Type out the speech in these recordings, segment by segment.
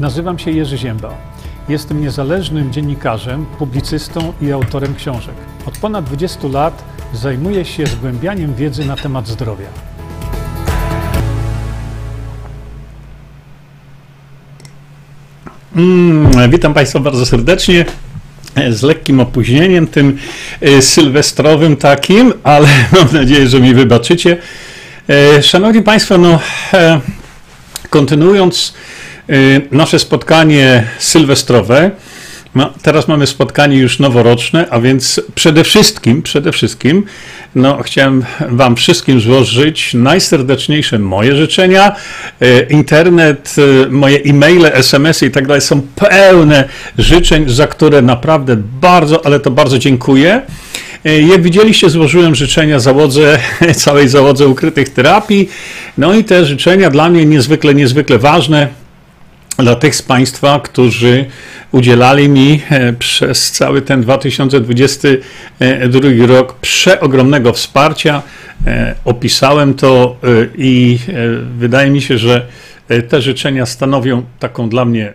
Nazywam się Jerzy Ziemba. Jestem niezależnym dziennikarzem, publicystą i autorem książek. Od ponad 20 lat zajmuję się zgłębianiem wiedzy na temat zdrowia. Mm, witam Państwa bardzo serdecznie. Z lekkim opóźnieniem, tym y, sylwestrowym takim, ale mam nadzieję, że mi wybaczycie. E, Szanowni Państwo, no, e, kontynuując nasze spotkanie sylwestrowe, no, teraz mamy spotkanie już noworoczne, a więc przede wszystkim, przede wszystkim, no, chciałem Wam wszystkim złożyć najserdeczniejsze moje życzenia. E, Internet, e, moje e-maile, SMS-y i tak dalej są pełne życzeń, za które naprawdę bardzo, ale to bardzo dziękuję. Jak widzieliście, złożyłem życzenia załodze, całej załodze ukrytych terapii. No i te życzenia dla mnie niezwykle, niezwykle ważne dla tych z Państwa, którzy udzielali mi e, przez cały ten 2022 rok przeogromnego wsparcia. E, Opisałem to e, i e, wydaje mi się, że e, te życzenia stanowią taką dla mnie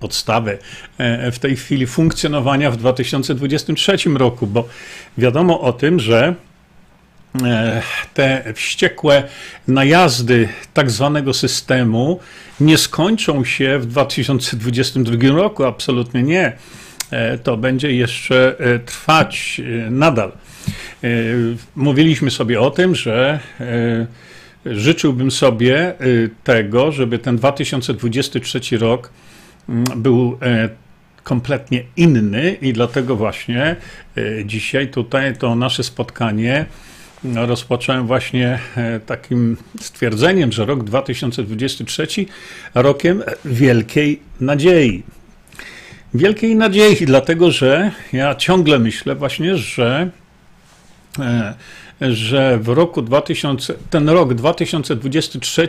podstawę e, w tej chwili funkcjonowania w 2023 roku, bo wiadomo o tym, że e, te wściekłe najazdy tak zwanego systemu nie skończą się w 2022 roku, absolutnie nie. E, To będzie jeszcze e, trwać e, nadal. E, Mówiliśmy sobie o tym, że e, życzyłbym sobie e, tego, żeby ten 2023 rok mm, był e, kompletnie inny i dlatego właśnie e, dzisiaj tutaj to nasze spotkanie rozpocząłem właśnie e, takim stwierdzeniem, że rok 2023 rokiem wielkiej nadziei. Wielkiej nadziei, dlatego że ja ciągle myślę właśnie, że, e, że w roku 2000, ten rok 2023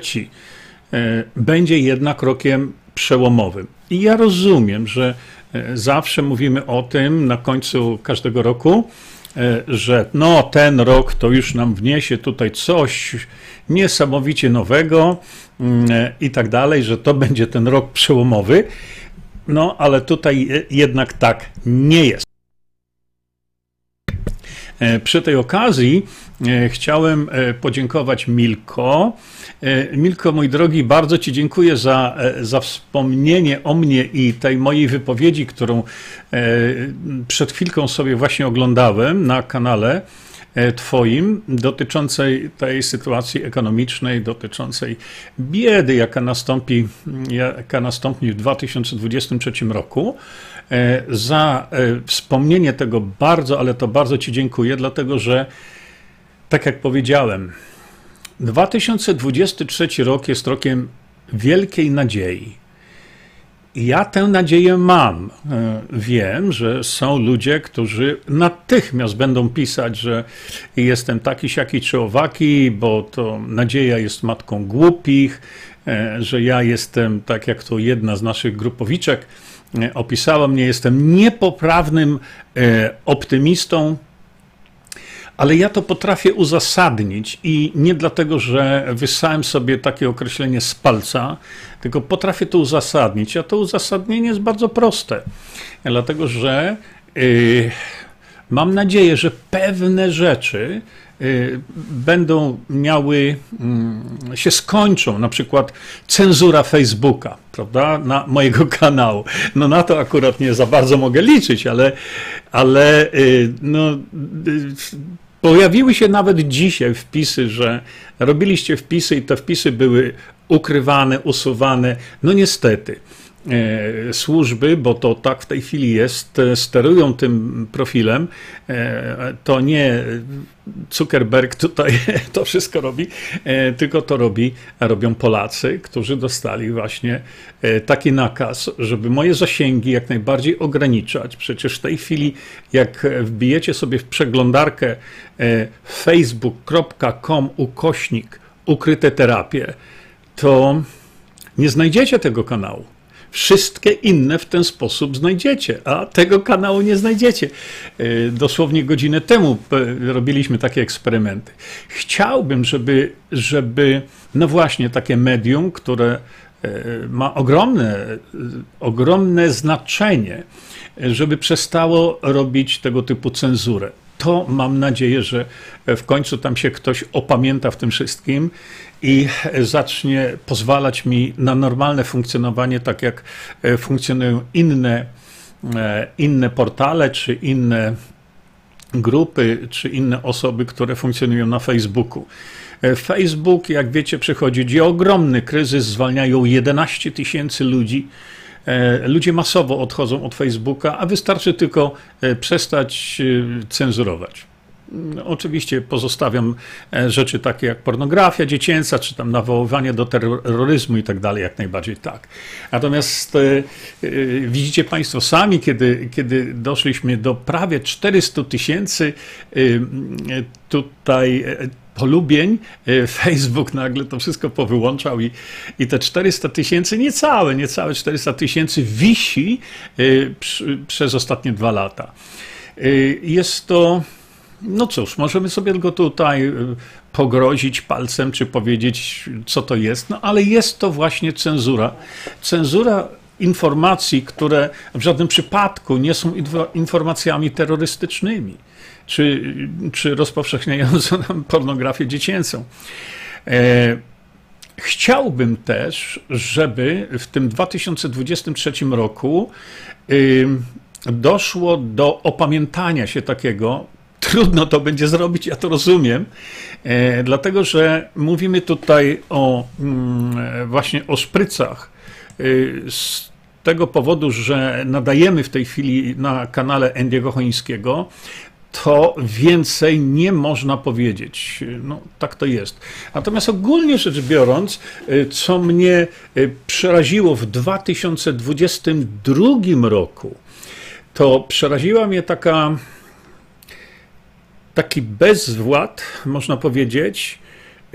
e, będzie jednak rokiem przełomowym. I ja rozumiem, że zawsze mówimy o tym na końcu każdego roku, że no ten rok to już nam wniesie tutaj coś niesamowicie nowego mm, e, i tak dalej, że to będzie ten rok przełomowy. No, ale tutaj e, jednak tak nie jest. E, Przy tej okazji e, chciałem e, podziękować Milko. Milko, mój drogi, bardzo Ci dziękuję za, za wspomnienie o mnie i tej mojej wypowiedzi, którą przed chwilką sobie właśnie oglądałem na kanale Twoim, dotyczącej tej sytuacji ekonomicznej, dotyczącej biedy, jaka nastąpi, jaka nastąpi w 2023 roku. E, Za e, wspomnienie tego bardzo, ale to bardzo Ci dziękuję, dlatego że, tak jak powiedziałem, 2023 rok jest rokiem wielkiej nadziei. Ja tę nadzieję mam. E, Wiem, że są ludzie, którzy natychmiast będą pisać, że jestem taki, siaki czy owaki, bo to nadzieja jest matką głupich, że ja jestem, tak jak to jedna z naszych grupowiczek opisała mnie, jestem niepoprawnym e, optymistą, ale ja to potrafię uzasadnić i nie dlatego, że wysłałem sobie takie określenie z palca, tylko potrafię to uzasadnić. A to uzasadnienie jest bardzo proste, dlatego że y, mam nadzieję, że pewne rzeczy będą miały, mm, się skończą, na przykład cenzura Facebooka, prawda, na mojego kanału. No na to akurat nie za bardzo mogę liczyć, ale, ale y, no, y, pojawiły się nawet dzisiaj wpisy, że robiliście wpisy i te wpisy były ukrywane, usuwane. No niestety służby, bo to tak w tej chwili jest, e, sterują tym profilem. E, To nie Zuckerberg tutaj to wszystko robi, e, tylko to robi, robią Polacy, którzy dostali właśnie e, taki nakaz, żeby moje zasięgi jak najbardziej ograniczać. Przecież w tej chwili, jak wbijecie sobie w przeglądarkę e, facebook.com ukośnik ukryte terapie, to nie znajdziecie tego kanału. Wszystkie inne w ten sposób znajdziecie, a tego kanału nie znajdziecie. E, Dosłownie godzinę temu e, robiliśmy takie eksperymenty. Chciałbym, żeby, żeby no właśnie takie medium, które ma ogromne, ogromne znaczenie, żeby przestało robić tego typu cenzurę. To mam nadzieję, że w końcu tam się ktoś opamięta w tym wszystkim i zacznie pozwalać mi na normalne funkcjonowanie, tak jak funkcjonują inne, inne portale czy inne grupy czy inne osoby, które funkcjonują na Facebooku. E, Facebook, jak wiecie, przechodzi ogromny kryzys, zwalniają 11 tysięcy ludzi. E, ludzie masowo odchodzą od Facebooka, a wystarczy tylko e, przestać cenzurować. No, oczywiście pozostawiam rzeczy takie jak pornografia dziecięca, czy tam nawoływanie do terroryzmu i tak dalej, jak najbardziej tak. Natomiast widzicie Państwo sami, kiedy, kiedy doszliśmy do prawie 400 tysięcy tutaj polubień, e, Facebook nagle to wszystko powyłączał i, i te 400 tysięcy, niecałe, niecałe 400 tysięcy wisi e, przy, przez ostatnie dwa lata. E, jest to, no cóż, możemy sobie tylko tutaj pogrozić palcem, czy powiedzieć, co to jest, no ale jest to właśnie cenzura. Cenzura informacji, które w żadnym przypadku nie są informacjami terrorystycznymi czy, czy rozpowszechniającą nam pornografię dziecięcą. E, chciałbym też, żeby w tym 2023 roku doszło do opamiętania się takiego. Trudno to będzie zrobić, ja to rozumiem, e, dlatego że mówimy tutaj o mm, właśnie o szprycach. E, z tego powodu, że nadajemy w tej chwili na kanale Endiego Chońskiego, to więcej nie można powiedzieć. No, tak to jest. Natomiast ogólnie rzecz biorąc, y, co mnie przeraziło w 2022 roku, to przeraziła mnie taka taki bezwład, można powiedzieć,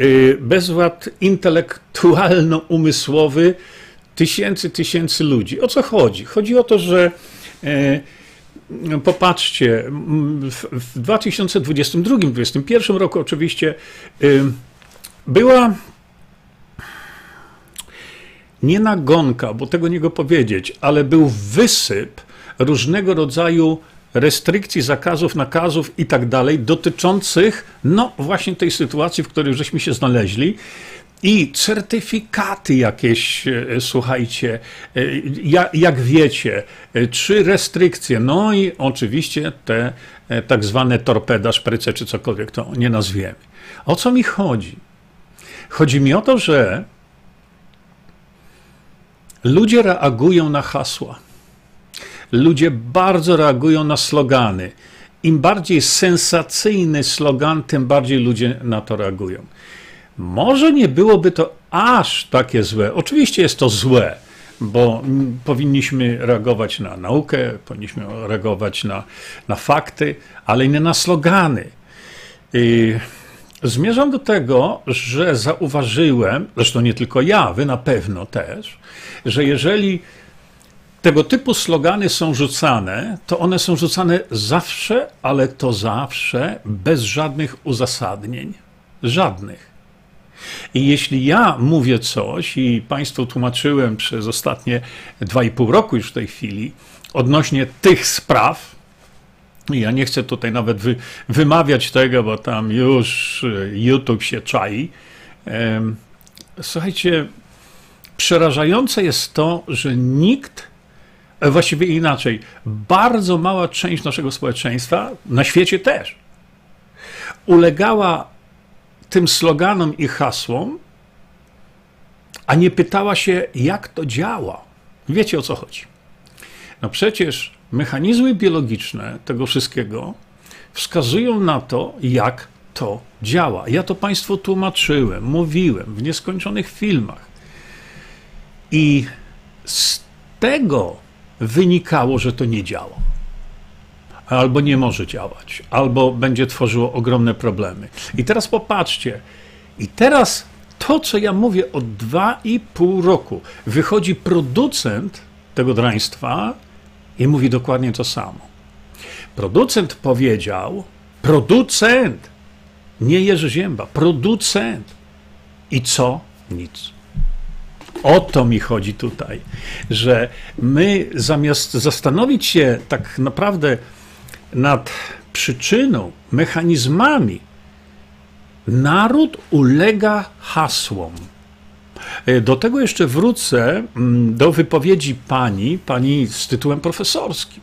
y, bezwład intelektualno-umysłowy tysięcy, tysięcy ludzi. O co chodzi? Chodzi o to, że popatrzcie, w 2022-2021 roku oczywiście była nie nagonka, bo tego nie go powiedzieć, ale był wysyp różnego rodzaju restrykcji, zakazów, nakazów i tak dalej, dotyczących no właśnie tej sytuacji, w której żeśmy się znaleźli i certyfikaty jakieś, e, słuchajcie, e, jak, wiecie, czy e, restrykcje, no i oczywiście te tak zwane torpeda, szpryce, czy cokolwiek to nie nazwiemy. O co mi chodzi? Chodzi mi o to, że ludzie reagują na hasła. Ludzie bardzo reagują na slogany. Im bardziej sensacyjny slogan, tym bardziej ludzie na to reagują. Może nie byłoby to aż takie złe. Oczywiście jest to złe, bo powinniśmy reagować na naukę, powinniśmy reagować na, na fakty, ale nie na slogany. I zmierzam do tego, że zauważyłem, zresztą nie tylko ja, wy na pewno też, że jeżeli tego typu slogany są rzucane, to one są rzucane zawsze, ale to zawsze bez żadnych uzasadnień. Żadnych. I jeśli ja mówię coś i Państwu tłumaczyłem przez ostatnie dwa i pół roku już w tej chwili odnośnie tych spraw, ja nie chcę tutaj nawet wy, wymawiać tego, bo tam już YouTube się czai. Słuchajcie, przerażające jest to, że nikt, właściwie inaczej, bardzo mała część naszego społeczeństwa, na świecie też, ulegała tym sloganom i hasłom, a nie pytała się, jak to działa. Wiecie o co chodzi. No przecież mechanizmy biologiczne tego wszystkiego wskazują na to, jak to działa. Ja to Państwu tłumaczyłem, mówiłem w nieskończonych filmach. I z tego wynikało, że to nie działa albo nie może działać, albo będzie tworzyło ogromne problemy. I teraz popatrzcie, i teraz to, co ja mówię od dwa i pół roku, wychodzi producent tego draństwa i mówi dokładnie to samo. Producent powiedział, producent, nie Jerzy Zięba, producent. I co? Nic. O to mi chodzi tutaj, że my zamiast zastanowić się tak naprawdę nad przyczyną, mechanizmami, naród ulega hasłom. E, do tego jeszcze wrócę mm, do wypowiedzi pani, pani z tytułem profesorskim,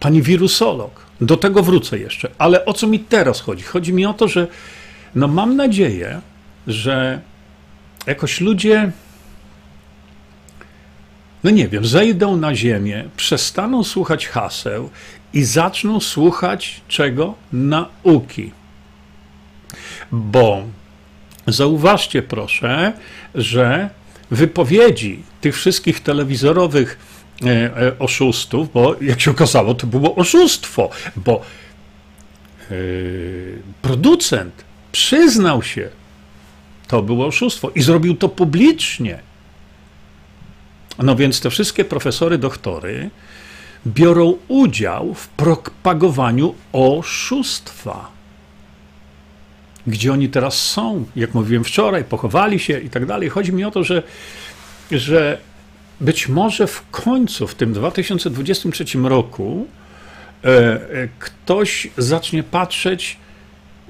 pani wirusolog. Do tego wrócę jeszcze. Ale o co mi teraz chodzi? Chodzi mi o to, że no mam nadzieję, że jakoś ludzie, no nie wiem, zejdą na ziemię, przestaną słuchać haseł i zaczną słuchać czego? Nauki. Bo zauważcie proszę, że wypowiedzi tych wszystkich telewizorowych e, e, oszustów, bo jak się okazało, to było oszustwo, bo yy, producent przyznał się, to było oszustwo i zrobił to publicznie. No więc te wszystkie profesory, doktory biorą udział w propagowaniu oszustwa. Gdzie oni teraz są? Jak mówiłem wczoraj, pochowali się i tak dalej. Chodzi mi o to, że, że być może w końcu, w tym 2023 roku, e, e, ktoś zacznie patrzeć,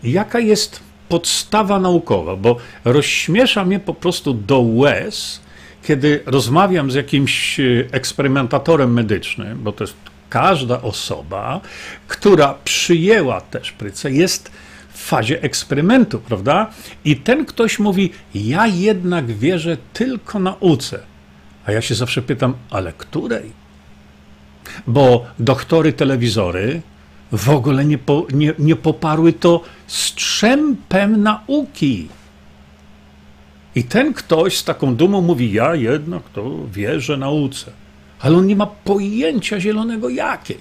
jaka jest podstawa naukowa, bo rozśmiesza mnie po prostu do łez, kiedy rozmawiam z jakimś e, eksperymentatorem medycznym, bo to jest każda osoba, która przyjęła tę szprycę, jest w fazie eksperymentu, prawda? I ten ktoś mówi: Ja jednak wierzę tylko nauce. A ja się zawsze pytam: Ale której? Bo doktory telewizory w ogóle nie, po, nie, nie poparły to strzępem nauki. I ten ktoś z taką dumą mówi: Ja jednak to wierzę nauce. Ale on nie ma pojęcia zielonego jakiej.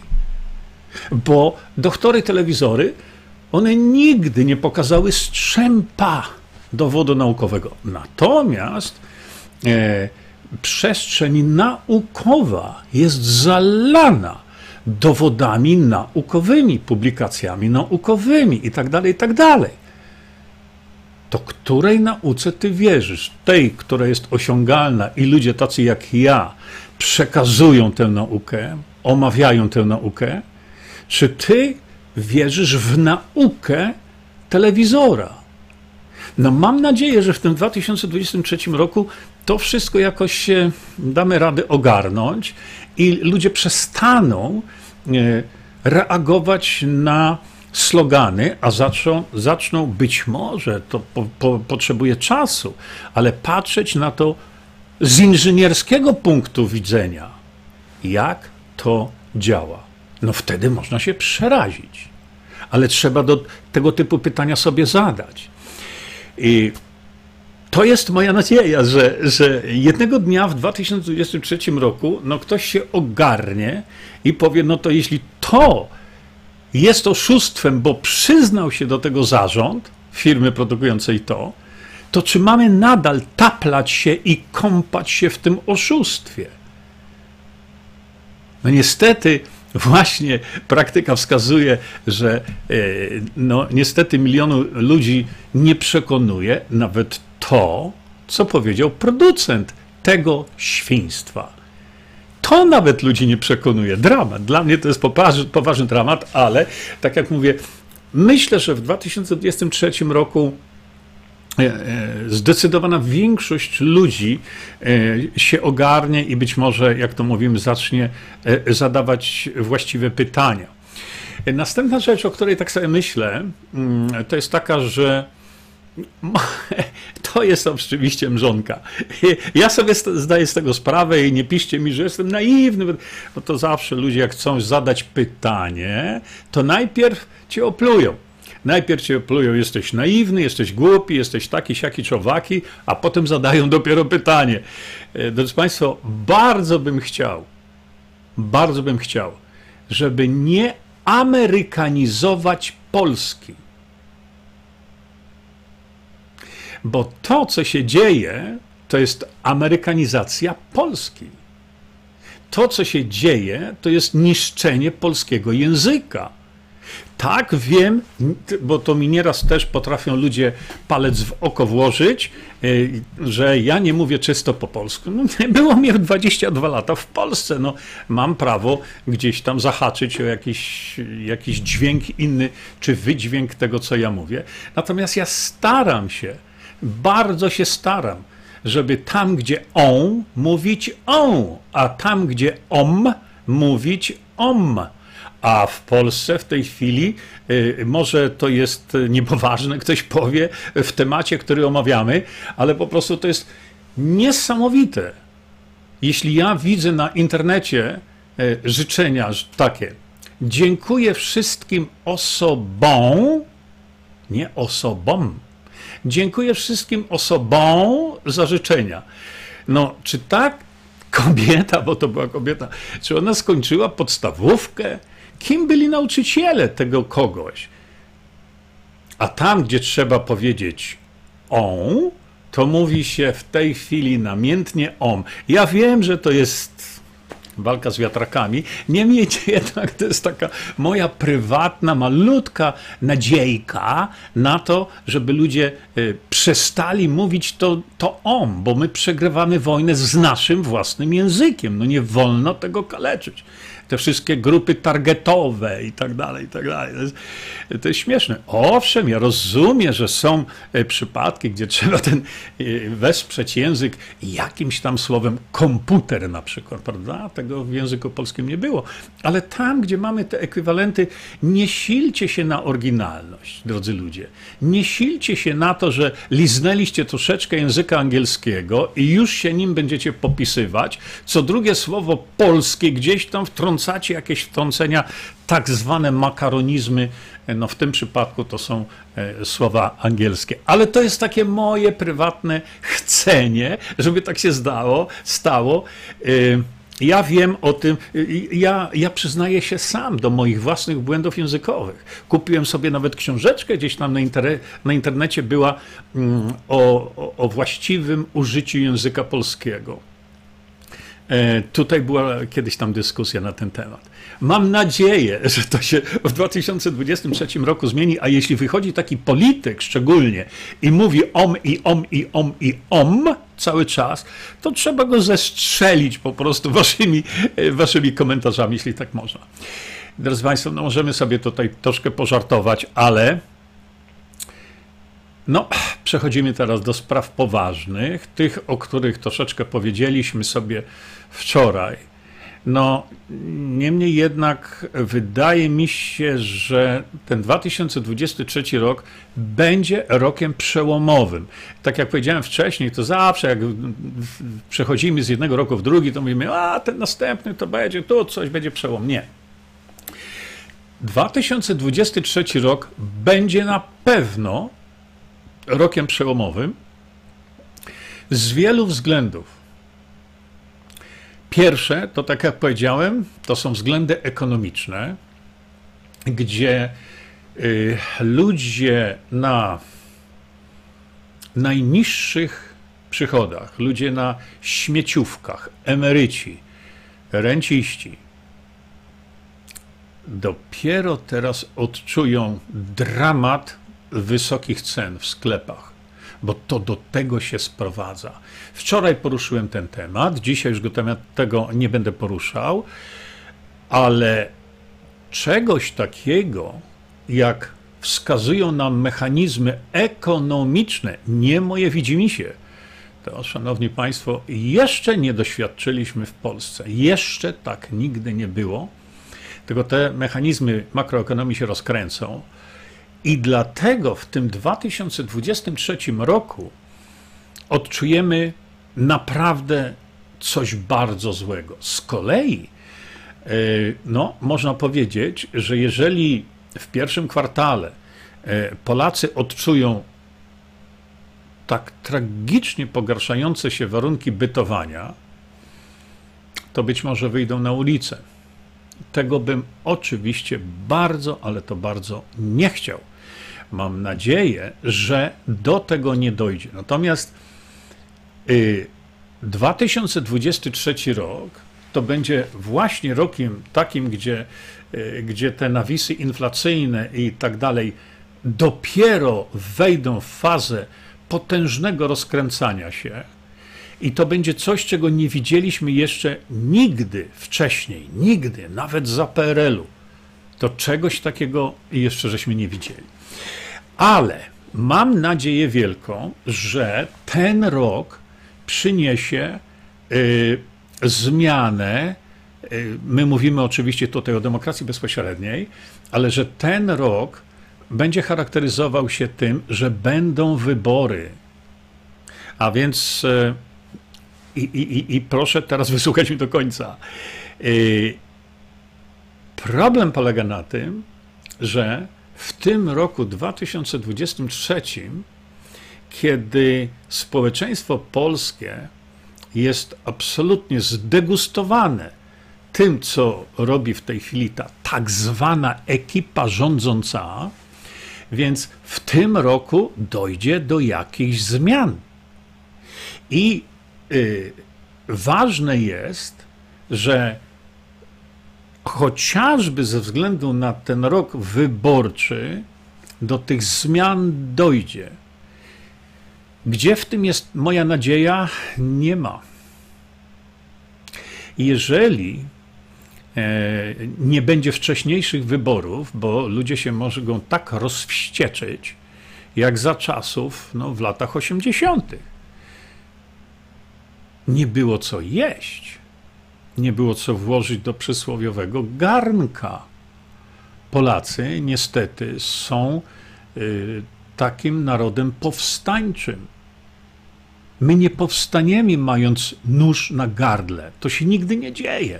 Bo doktory telewizory, one nigdy nie pokazały strzępa dowodu naukowego. Natomiast e, przestrzeń naukowa jest zalana dowodami naukowymi, publikacjami naukowymi itd., tak itd. Tak to której nauce ty wierzysz? Tej, która jest osiągalna i ludzie tacy jak ja przekazują tę naukę, omawiają tę naukę? Czy ty wierzysz w naukę telewizora? No mam nadzieję, że w tym 2023 roku to wszystko jakoś damy radę ogarnąć i ludzie przestaną e, reagować na slogany, a zaczną, zaczną być może, to po, po, potrzebuje czasu, ale patrzeć na to z inżynierskiego punktu widzenia, jak to działa. No wtedy można się przerazić, ale trzeba do tego typu pytania sobie zadać. I to jest moja nadzieja, że, że jednego dnia w 2023 roku no ktoś się ogarnie i powie, no to jeśli to jest oszustwem, bo przyznał się do tego zarząd firmy produkującej to, to czy mamy nadal taplać się i kąpać się w tym oszustwie? No niestety, właśnie praktyka wskazuje, że e, no, niestety milionu ludzi nie przekonuje nawet to, co powiedział producent tego świństwa. To nawet ludzi nie przekonuje. Dramat. Dla mnie to jest poważny, poważny dramat, ale tak jak mówię, myślę, że w 2023 roku zdecydowana większość ludzi e, się ogarnie i być może, jak to mówimy, zacznie zadawać właściwe pytania. Następna rzecz, o której tak sobie myślę, mm, to jest taka, że To jest oczywiście mrzonka. Ja sobie zdaję z tego sprawę i nie piszcie mi, że jestem naiwny, bo to zawsze ludzie, jak chcą zadać pytanie, to najpierw cię oplują. Najpierw cię oplują, jesteś naiwny, jesteś głupi, jesteś taki, siaki, czowaki, a potem zadają dopiero pytanie. E, drodzy Państwo, bardzo bym chciał, bardzo bym chciał, żeby nie amerykanizować Polski Bo to, co się dzieje, to jest amerykanizacja Polski. To, co się dzieje, to jest niszczenie polskiego języka. Tak, wiem, bo to mi nieraz też potrafią ludzie palec w oko włożyć, y, że ja nie mówię czysto po polsku. No, było mnie 22 lata w Polsce. No, mam prawo gdzieś tam zahaczyć o jakiś, jakiś dźwięk inny, czy wydźwięk tego, co ja mówię. Natomiast ja staram się, bardzo się staram, żeby tam, gdzie on, mówić on, a tam, gdzie om, mówić om. A w Polsce w tej chwili, y, może to jest niepoważne, ktoś powie w temacie, który omawiamy, ale po prostu to jest niesamowite. Jeśli ja widzę na internecie y, życzenia takie, dziękuję wszystkim osobom, nie osobom, dziękuję wszystkim osobom za życzenia. No, czy tak kobieta, bo to była kobieta, czy ona skończyła podstawówkę, kim byli nauczyciele tego kogoś. A tam, gdzie trzeba powiedzieć on, to mówi się w tej chwili namiętnie om. Ja wiem, że to jest walka z wiatrakami. Niemniej jednak to jest taka moja prywatna, malutka nadziejka na to, żeby ludzie y, przestali mówić to, to om, bo my przegrywamy wojnę z naszym własnym językiem. No nie wolno tego kaleczyć te wszystkie grupy targetowe i tak dalej, i tak dalej. To jest, to jest śmieszne. Owszem, ja rozumiem, że są e, przypadki, gdzie trzeba ten e, wesprzeć język jakimś tam słowem komputer na przykład, prawda? Tego w języku polskim nie było. Ale tam, gdzie mamy te ekwiwalenty, nie silcie się na oryginalność, drodzy ludzie. Nie silcie się na to, że liznęliście troszeczkę języka angielskiego i już się nim będziecie popisywać. Co drugie słowo polskie gdzieś tam wtrącacie wtrącacie jakieś wtrącenia, tak zwane makaronizmy, no w tym przypadku to są e, słowa angielskie. Ale to jest takie moje prywatne chcenie, żeby tak się zdało, stało. E, ja wiem o tym, e, ja, ja przyznaję się sam do moich własnych błędów językowych. Kupiłem sobie nawet książeczkę, gdzieś tam na, inter na internecie była mm, o, o, o właściwym użyciu języka polskiego. E, tutaj była kiedyś tam dyskusja na ten temat. Mam nadzieję, że to się w 2023 roku zmieni, a jeśli wychodzi taki polityk szczególnie i mówi om i om i om i om cały czas, to trzeba go zestrzelić po prostu waszymi, e, waszymi komentarzami, jeśli tak można. Drodzy Państwo, no możemy sobie tutaj troszkę pożartować, ale no, przechodzimy teraz do spraw poważnych, tych, o których troszeczkę powiedzieliśmy sobie wczoraj. No, niemniej jednak wydaje mi się, że ten 2023 rok będzie rokiem przełomowym. Tak jak powiedziałem wcześniej, to zawsze jak przechodzimy z jednego roku w drugi, to mówimy, a ten następny to będzie, tu coś będzie przełom. Nie. 2023 rok będzie na pewno rokiem przełomowym z wielu względów. Pierwsze, to tak jak powiedziałem, to są względy ekonomiczne, gdzie y, ludzie na najniższych przychodach, ludzie na śmieciówkach, emeryci, renciści, dopiero teraz odczują dramat wysokich cen w sklepach, bo to do tego się sprowadza. Wczoraj poruszyłem ten temat, dzisiaj już go temat tego nie będę poruszał, ale czegoś takiego, jak wskazują nam mechanizmy ekonomiczne, nie moje widzimisię, to, szanowni państwo, jeszcze nie doświadczyliśmy w Polsce. Jeszcze tak nigdy nie było. Tylko te mechanizmy makroekonomii się rozkręcą. I dlatego w tym 2023 roku odczujemy naprawdę coś bardzo złego. Z kolei, e, no, można powiedzieć, że jeżeli w pierwszym kwartale e, Polacy odczują tak tragicznie pogarszające się warunki bytowania, to być może wyjdą na ulicę. Tego bym oczywiście bardzo, ale to bardzo nie chciał. Mam nadzieję, że do tego nie dojdzie. Natomiast y, 2023 rok to będzie właśnie rokiem takim, gdzie, e, gdzie te nawisy inflacyjne i tak dalej dopiero wejdą w fazę potężnego rozkręcania się. I to będzie coś, czego nie widzieliśmy jeszcze nigdy wcześniej, nigdy, nawet za PRL-u. To czegoś takiego jeszcze żeśmy nie widzieli. Ale mam nadzieję wielką, że ten rok przyniesie y, zmianę. Y, my mówimy oczywiście tutaj o demokracji bezpośredniej, ale że ten rok będzie charakteryzował się tym, że będą wybory. A więc y, i, i, i proszę teraz wysłuchać mi do końca. Problem polega na tym, że w tym roku 2023, kiedy społeczeństwo polskie jest absolutnie zdegustowane tym, co robi w tej chwili ta tak zwana ekipa rządząca, więc w tym roku dojdzie do jakichś zmian. I y, ważne jest, że chociażby ze względu na ten rok wyborczy do tych zmian dojdzie. Gdzie w tym jest moja nadzieja? Nie ma. Jeżeli e, nie będzie wcześniejszych wyborów, bo ludzie się mogą tak rozwścieczyć, jak za czasów no, w latach 80. Nie było co jeść, nie było co włożyć do przysłowiowego garnka. Polacy niestety są y, takim narodem powstańczym. My nie powstaniemy mając nóż na gardle. To się nigdy nie dzieje.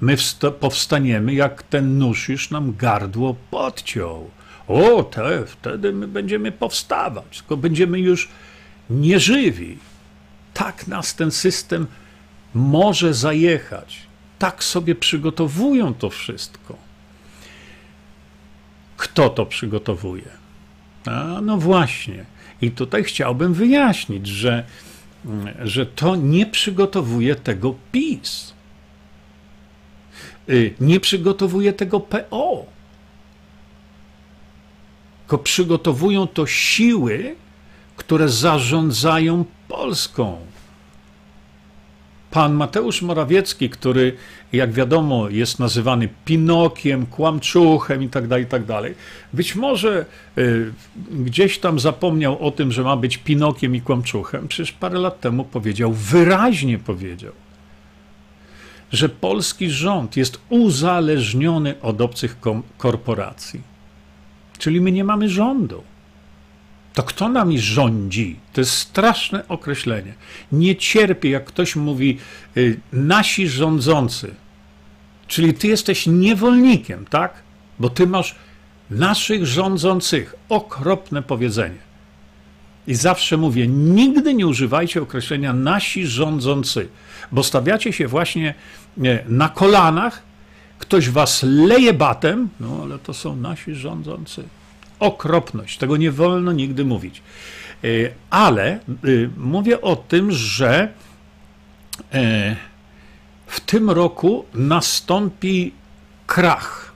My powstaniemy, jak ten nóż już nam gardło podciął. O, te, wtedy my będziemy powstawać, tylko będziemy już nieżywi. Tak nas ten system może zajechać. Tak sobie przygotowują to wszystko. Kto to przygotowuje? A, no właśnie. I tutaj chciałbym wyjaśnić, że, że to nie przygotowuje tego PiS. Y, nie przygotowuje tego PO. Tylko przygotowują to siły, które zarządzają Polską. Pan Mateusz Morawiecki, który, jak wiadomo, jest nazywany Pinokiem, kłamczuchem itd., tak itd., tak być może y, gdzieś tam zapomniał o tym, że ma być Pinokiem i kłamczuchem. Przecież parę lat temu powiedział, wyraźnie powiedział, że polski rząd jest uzależniony od obcych korporacji. Czyli my nie mamy rządu to kto nami rządzi? To jest straszne określenie. Nie cierpię, jak ktoś mówi y, nasi rządzący. Czyli ty jesteś niewolnikiem, tak? Bo ty masz naszych rządzących. Okropne powiedzenie. I zawsze mówię, nigdy nie używajcie określenia nasi rządzący, bo stawiacie się właśnie na kolanach, ktoś was leje batem, no ale to są nasi rządzący okropność. Tego nie wolno nigdy mówić. E, ale e, mówię o tym, że e, w tym roku nastąpi krach.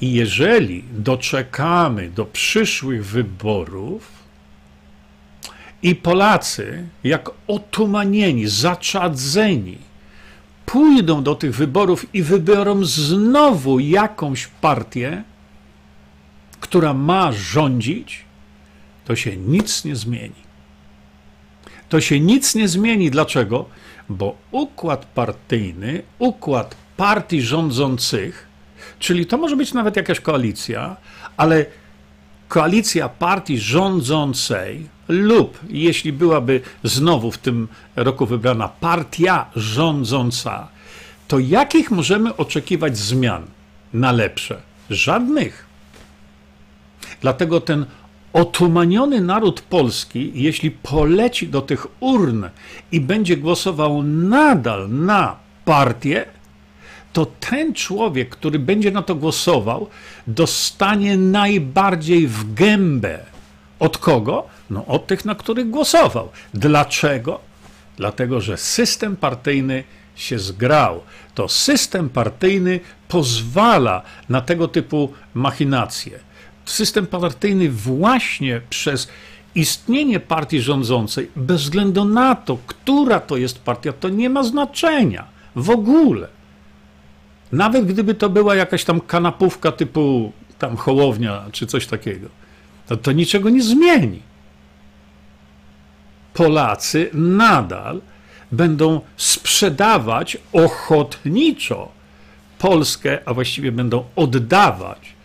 I jeżeli doczekamy do przyszłych wyborów i Polacy, jak otumanieni, zaczadzeni, pójdą do tych wyborów i wybiorą znowu jakąś partię, która ma rządzić, to się nic nie zmieni. To się nic nie zmieni. Dlaczego? Bo układ partyjny, układ partii rządzących, czyli to może być nawet jakaś koalicja, ale koalicja partii rządzącej lub jeśli byłaby znowu w tym roku wybrana partia rządząca, to jakich możemy oczekiwać zmian na lepsze? Żadnych. Dlatego ten otumaniony naród polski, jeśli poleci do tych urn i będzie głosował nadal na partię, to ten człowiek, który będzie na to głosował, dostanie najbardziej w gębę. Od kogo? No od tych, na których głosował. Dlaczego? Dlatego, że system partyjny się zgrał. To system partyjny pozwala na tego typu machinacje. System partyjny właśnie przez istnienie partii rządzącej, bez względu na to, która to jest partia, to nie ma znaczenia w ogóle. Nawet gdyby to była jakaś tam kanapówka typu tam Hołownia czy coś takiego, to to niczego nie zmieni. Polacy nadal będą sprzedawać ochotniczo Polskę, a właściwie będą oddawać.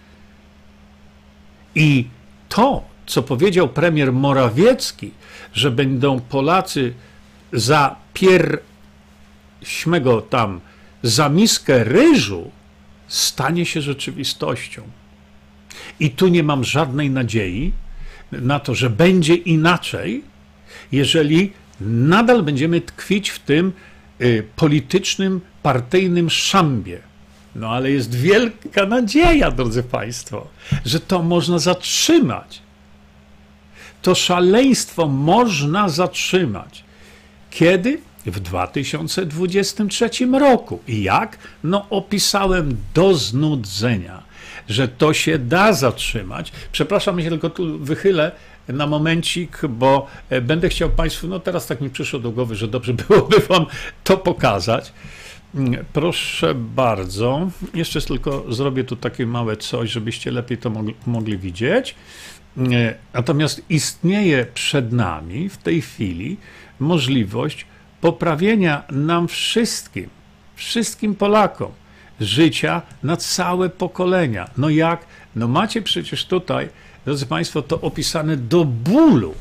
I to, co powiedział premier Morawiecki, że będą Polacy za pierśmego tam, za miskę ryżu, stanie się rzeczywistością. I tu nie mam żadnej nadziei na to, że będzie inaczej, jeżeli nadal będziemy tkwić w tym y, politycznym, partyjnym szambie. No ale jest wielka nadzieja, drodzy Państwo, że to można zatrzymać. To szaleństwo można zatrzymać. Kiedy? W 2023 roku. I jak? No, opisałem do znudzenia, że to się da zatrzymać. Przepraszam, ja się tylko tu wychylę na momencik, bo e, będę chciał Państwu, no teraz tak mi przyszło do głowy, że dobrze byłoby Wam to pokazać. Mm, proszę bardzo. Jeszcze tylko zrobię tu takie małe coś, żebyście lepiej to mogli, widzieć. Mm, natomiast istnieje przed nami w tej chwili możliwość poprawienia nam wszystkim, wszystkim Polakom życia na całe pokolenia. No jak? No macie przecież tutaj drodzy Państwo, to opisane do bólu,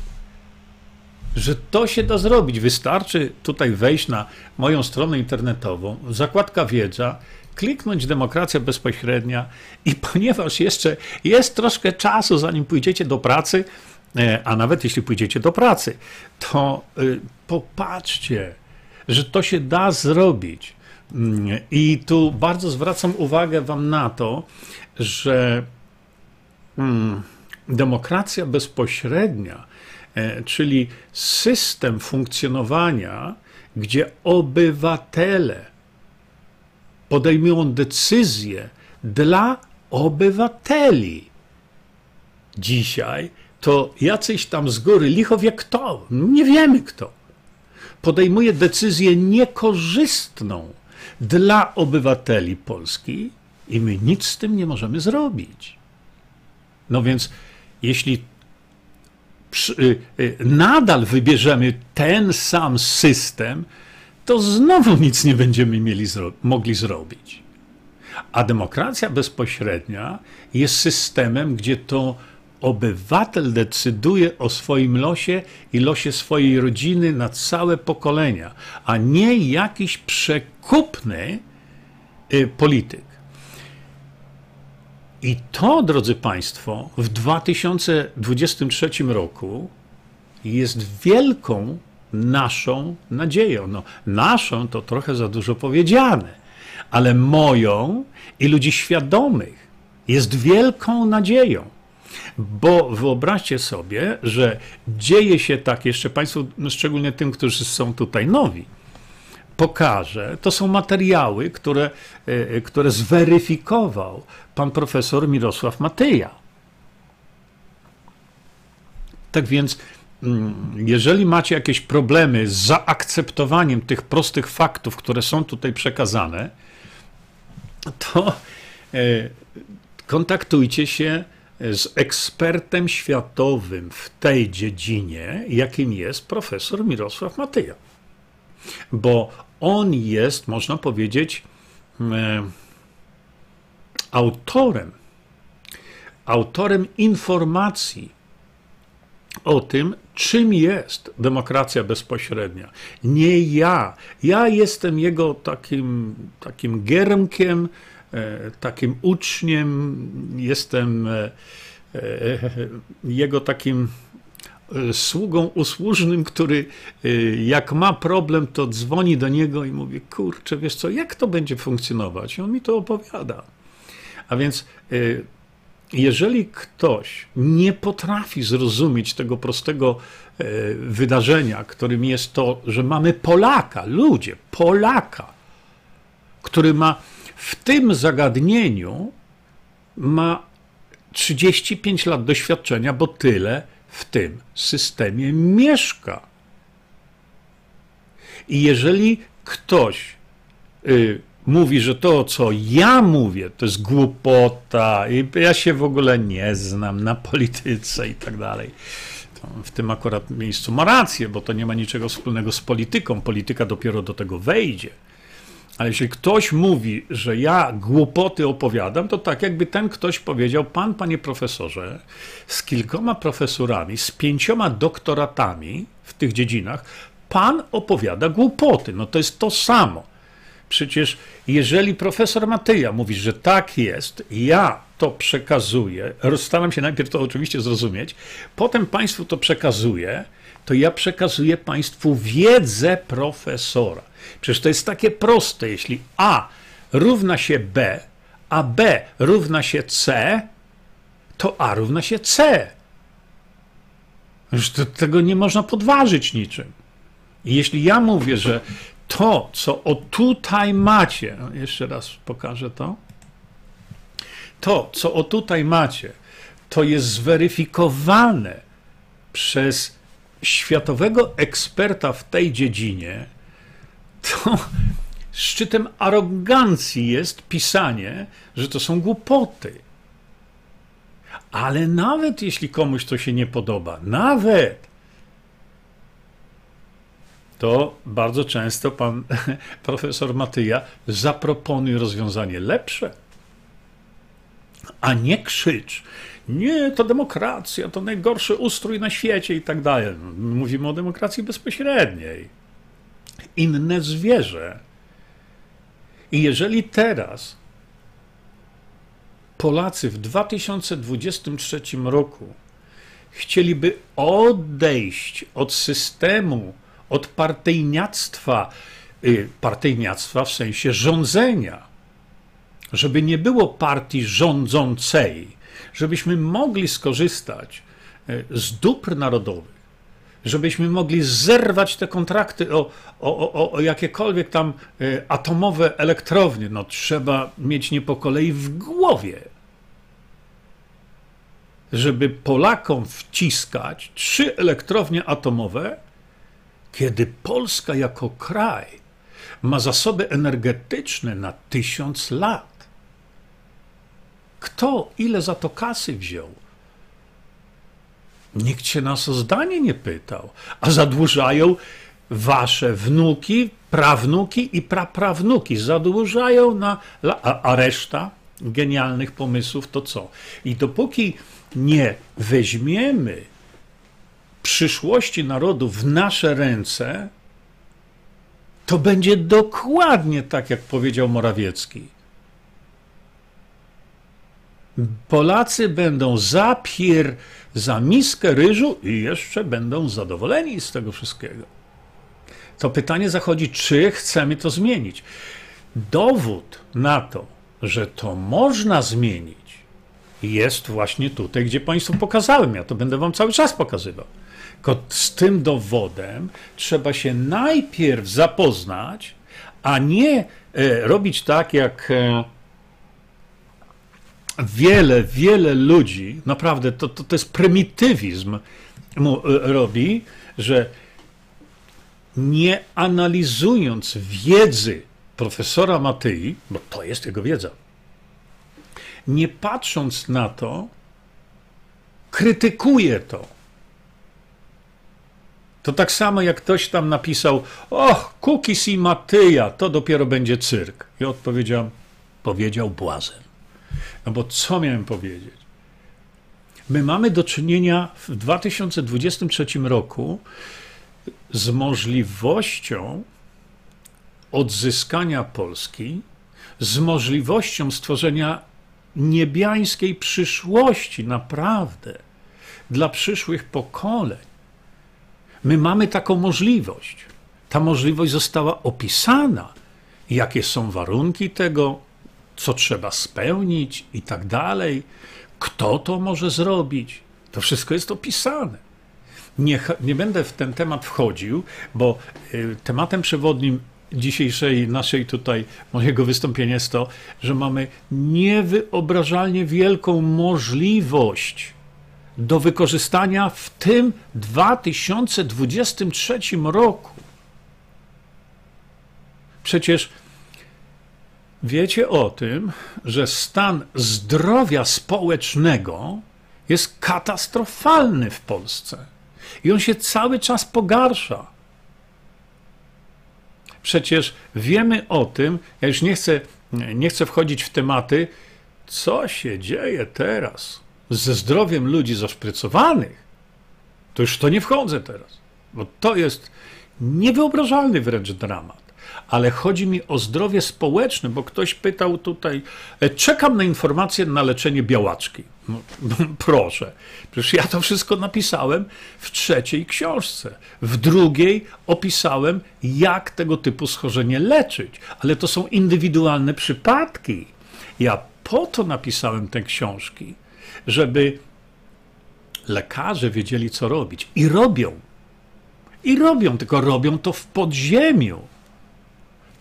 że to się da zrobić. Wystarczy tutaj wejść na moją stronę internetową, zakładka wiedza, kliknąć demokracja bezpośrednia i ponieważ jeszcze jest troszkę czasu, zanim pójdziecie do pracy, e, a nawet jeśli pójdziecie do pracy, to y, popatrzcie, że to się da zrobić. Mm, I tu bardzo zwracam uwagę Wam na to, że. Hmm, demokracja bezpośrednia, e, czyli system funkcjonowania, gdzie obywatele podejmują decyzje dla obywateli. Dzisiaj to jacyś tam z góry, licho wie kto, nie wiemy kto, podejmuje decyzję niekorzystną dla obywateli Polski i my nic z tym nie możemy zrobić. No więc jeśli nadal wybierzemy ten sam system, to znowu nic nie będziemy mieli zro mogli zrobić. A demokracja bezpośrednia jest systemem, gdzie to obywatel decyduje o swoim losie i losie swojej rodziny na całe pokolenia, a nie jakiś przekupny y, polityk. I to, drodzy Państwo, w 2023 roku jest wielką naszą nadzieją. No, naszą to trochę za dużo powiedziane, ale moją i ludzi świadomych jest wielką nadzieją. Bo wyobraźcie sobie, że dzieje się tak, jeszcze Państwu, no szczególnie tym, którzy są tutaj nowi, pokażę, to są materiały, które, e, które zweryfikował pan profesor Mirosław Matyja. Tak więc, mm, jeżeli macie jakieś problemy z zaakceptowaniem tych prostych faktów, które są tutaj przekazane, to e, kontaktujcie się z ekspertem światowym w tej dziedzinie, jakim jest profesor Mirosław Matyja. Bo on jest, można powiedzieć, e, autorem, autorem informacji o tym, czym jest demokracja bezpośrednia. Nie ja. Ja jestem jego takim, takim giermkiem, e, takim uczniem, jestem e, jego takim E, sługą usłużnym, który e, jak ma problem, to dzwoni do niego i mówi: Kurczę, wiesz co, jak to będzie funkcjonować? I on mi to opowiada. A więc e, jeżeli ktoś nie potrafi zrozumieć tego prostego e, wydarzenia, którym jest to, że mamy Polaka, ludzie, Polaka, który ma w tym zagadnieniu ma 35 lat doświadczenia, bo tyle w tym systemie mieszka. I jeżeli ktoś y, mówi, że to, co ja mówię, to jest głupota, i ja się w ogóle nie znam na polityce i tak dalej. w tym akurat miejscu ma rację, bo to nie ma niczego wspólnego z polityką. Polityka dopiero do tego wejdzie. Ale jeśli ktoś mówi, że ja głupoty opowiadam, to tak jakby ten ktoś powiedział: Pan, panie profesorze, z kilkoma profesurami, z pięcioma doktoratami w tych dziedzinach, pan opowiada głupoty. No to jest to samo. Przecież jeżeli profesor Matyja mówi, że tak jest, ja to przekazuję, staram się najpierw to oczywiście zrozumieć, potem Państwu to przekazuję, to ja przekazuję Państwu wiedzę profesora. Przecież to jest takie proste. Jeśli A równa się B, a B równa się C, to A równa się C. Już tego nie można podważyć niczym. I jeśli ja mówię, że to, co o tutaj macie, no jeszcze raz pokażę to. To, co o tutaj macie, to jest zweryfikowane przez światowego eksperta w tej dziedzinie, to szczytem arogancji jest pisanie, że to są głupoty. Ale nawet jeśli komuś to się nie podoba, nawet, to bardzo często pan profesor Matyja zaproponuje rozwiązanie lepsze, a nie krzycz. Nie, to demokracja, to najgorszy ustrój na świecie i tak dalej. Mówimy o demokracji bezpośredniej. Inne zwierzę. I jeżeli teraz Polacy w 2023 roku chcieliby odejść od systemu od partyjniactwa, y, partyjniactwa w sensie rządzenia, żeby nie było partii rządzącej, żebyśmy mogli skorzystać y, z dóbr narodowych, żebyśmy mogli zerwać te kontrakty o, o, o, o jakiekolwiek tam y, atomowe elektrownie. No, trzeba mieć nie po kolei w głowie, żeby Polakom wciskać trzy elektrownie atomowe, kiedy Polska jako kraj ma zasoby energetyczne na tysiąc lat. Kto ile za to kasy wziął? Nikt się nas o zdanie nie pytał, a zadłużają wasze wnuki, prawnuki i praprawnuki. Zadłużają na. A, reszta genialnych pomysłów to co? I dopóki nie weźmiemy przyszłości narodu w nasze ręce, to będzie dokładnie tak, jak powiedział Morawiecki. Polacy będą za pier, za miskę ryżu i jeszcze będą zadowoleni z tego wszystkiego. To pytanie zachodzi, czy chcemy to zmienić. Dowód na to, że to można zmienić, jest właśnie tutaj, gdzie Państwu pokazałem. Ja to będę Wam cały czas pokazywał. Tylko z tym dowodem trzeba się najpierw zapoznać, a nie e, robić tak, jak e, wiele, wiele ludzi, naprawdę to, to, to jest prymitywizm, mu e, robi, że nie analizując wiedzy profesora Matyi, bo to jest jego wiedza, nie patrząc na to, krytykuje to. To tak samo jak ktoś tam napisał, och, Kukis i Matyja, to dopiero będzie cyrk. I odpowiedział, powiedział błazen. No bo co miałem powiedzieć? My mamy do czynienia w 2023 roku z możliwością odzyskania Polski, z możliwością stworzenia niebiańskiej przyszłości, naprawdę, dla przyszłych pokoleń. My mamy taką możliwość. Ta możliwość została opisana, jakie są warunki tego, co trzeba spełnić i tak dalej. Kto to może zrobić? To wszystko jest opisane. Nie, nie będę w ten temat wchodził, bo y, tematem przewodnim dzisiejszej naszej tutaj mojego wystąpienia jest to, że mamy niewyobrażalnie wielką możliwość do wykorzystania w tym 2023 roku. Przecież wiecie o tym, że stan zdrowia społecznego jest katastrofalny w Polsce i on się cały czas pogarsza. Przecież wiemy o tym, ja już nie chcę, nie chcę wchodzić w tematy, co się dzieje teraz ze zdrowiem ludzi zaszprycowanych. To już to nie wchodzę teraz, bo to jest niewyobrażalny wręcz dramat. Ale chodzi mi o zdrowie społeczne, bo ktoś pytał tutaj, e, czekam na informację na leczenie białaczki. No, no, proszę, przecież ja to wszystko napisałem w trzeciej książce. W drugiej opisałem, jak tego typu schorzenie leczyć, ale to są indywidualne przypadki. Ja po to napisałem te książki, żeby lekarze wiedzieli, co robić. I robią. I robią, tylko robią to w podziemiu.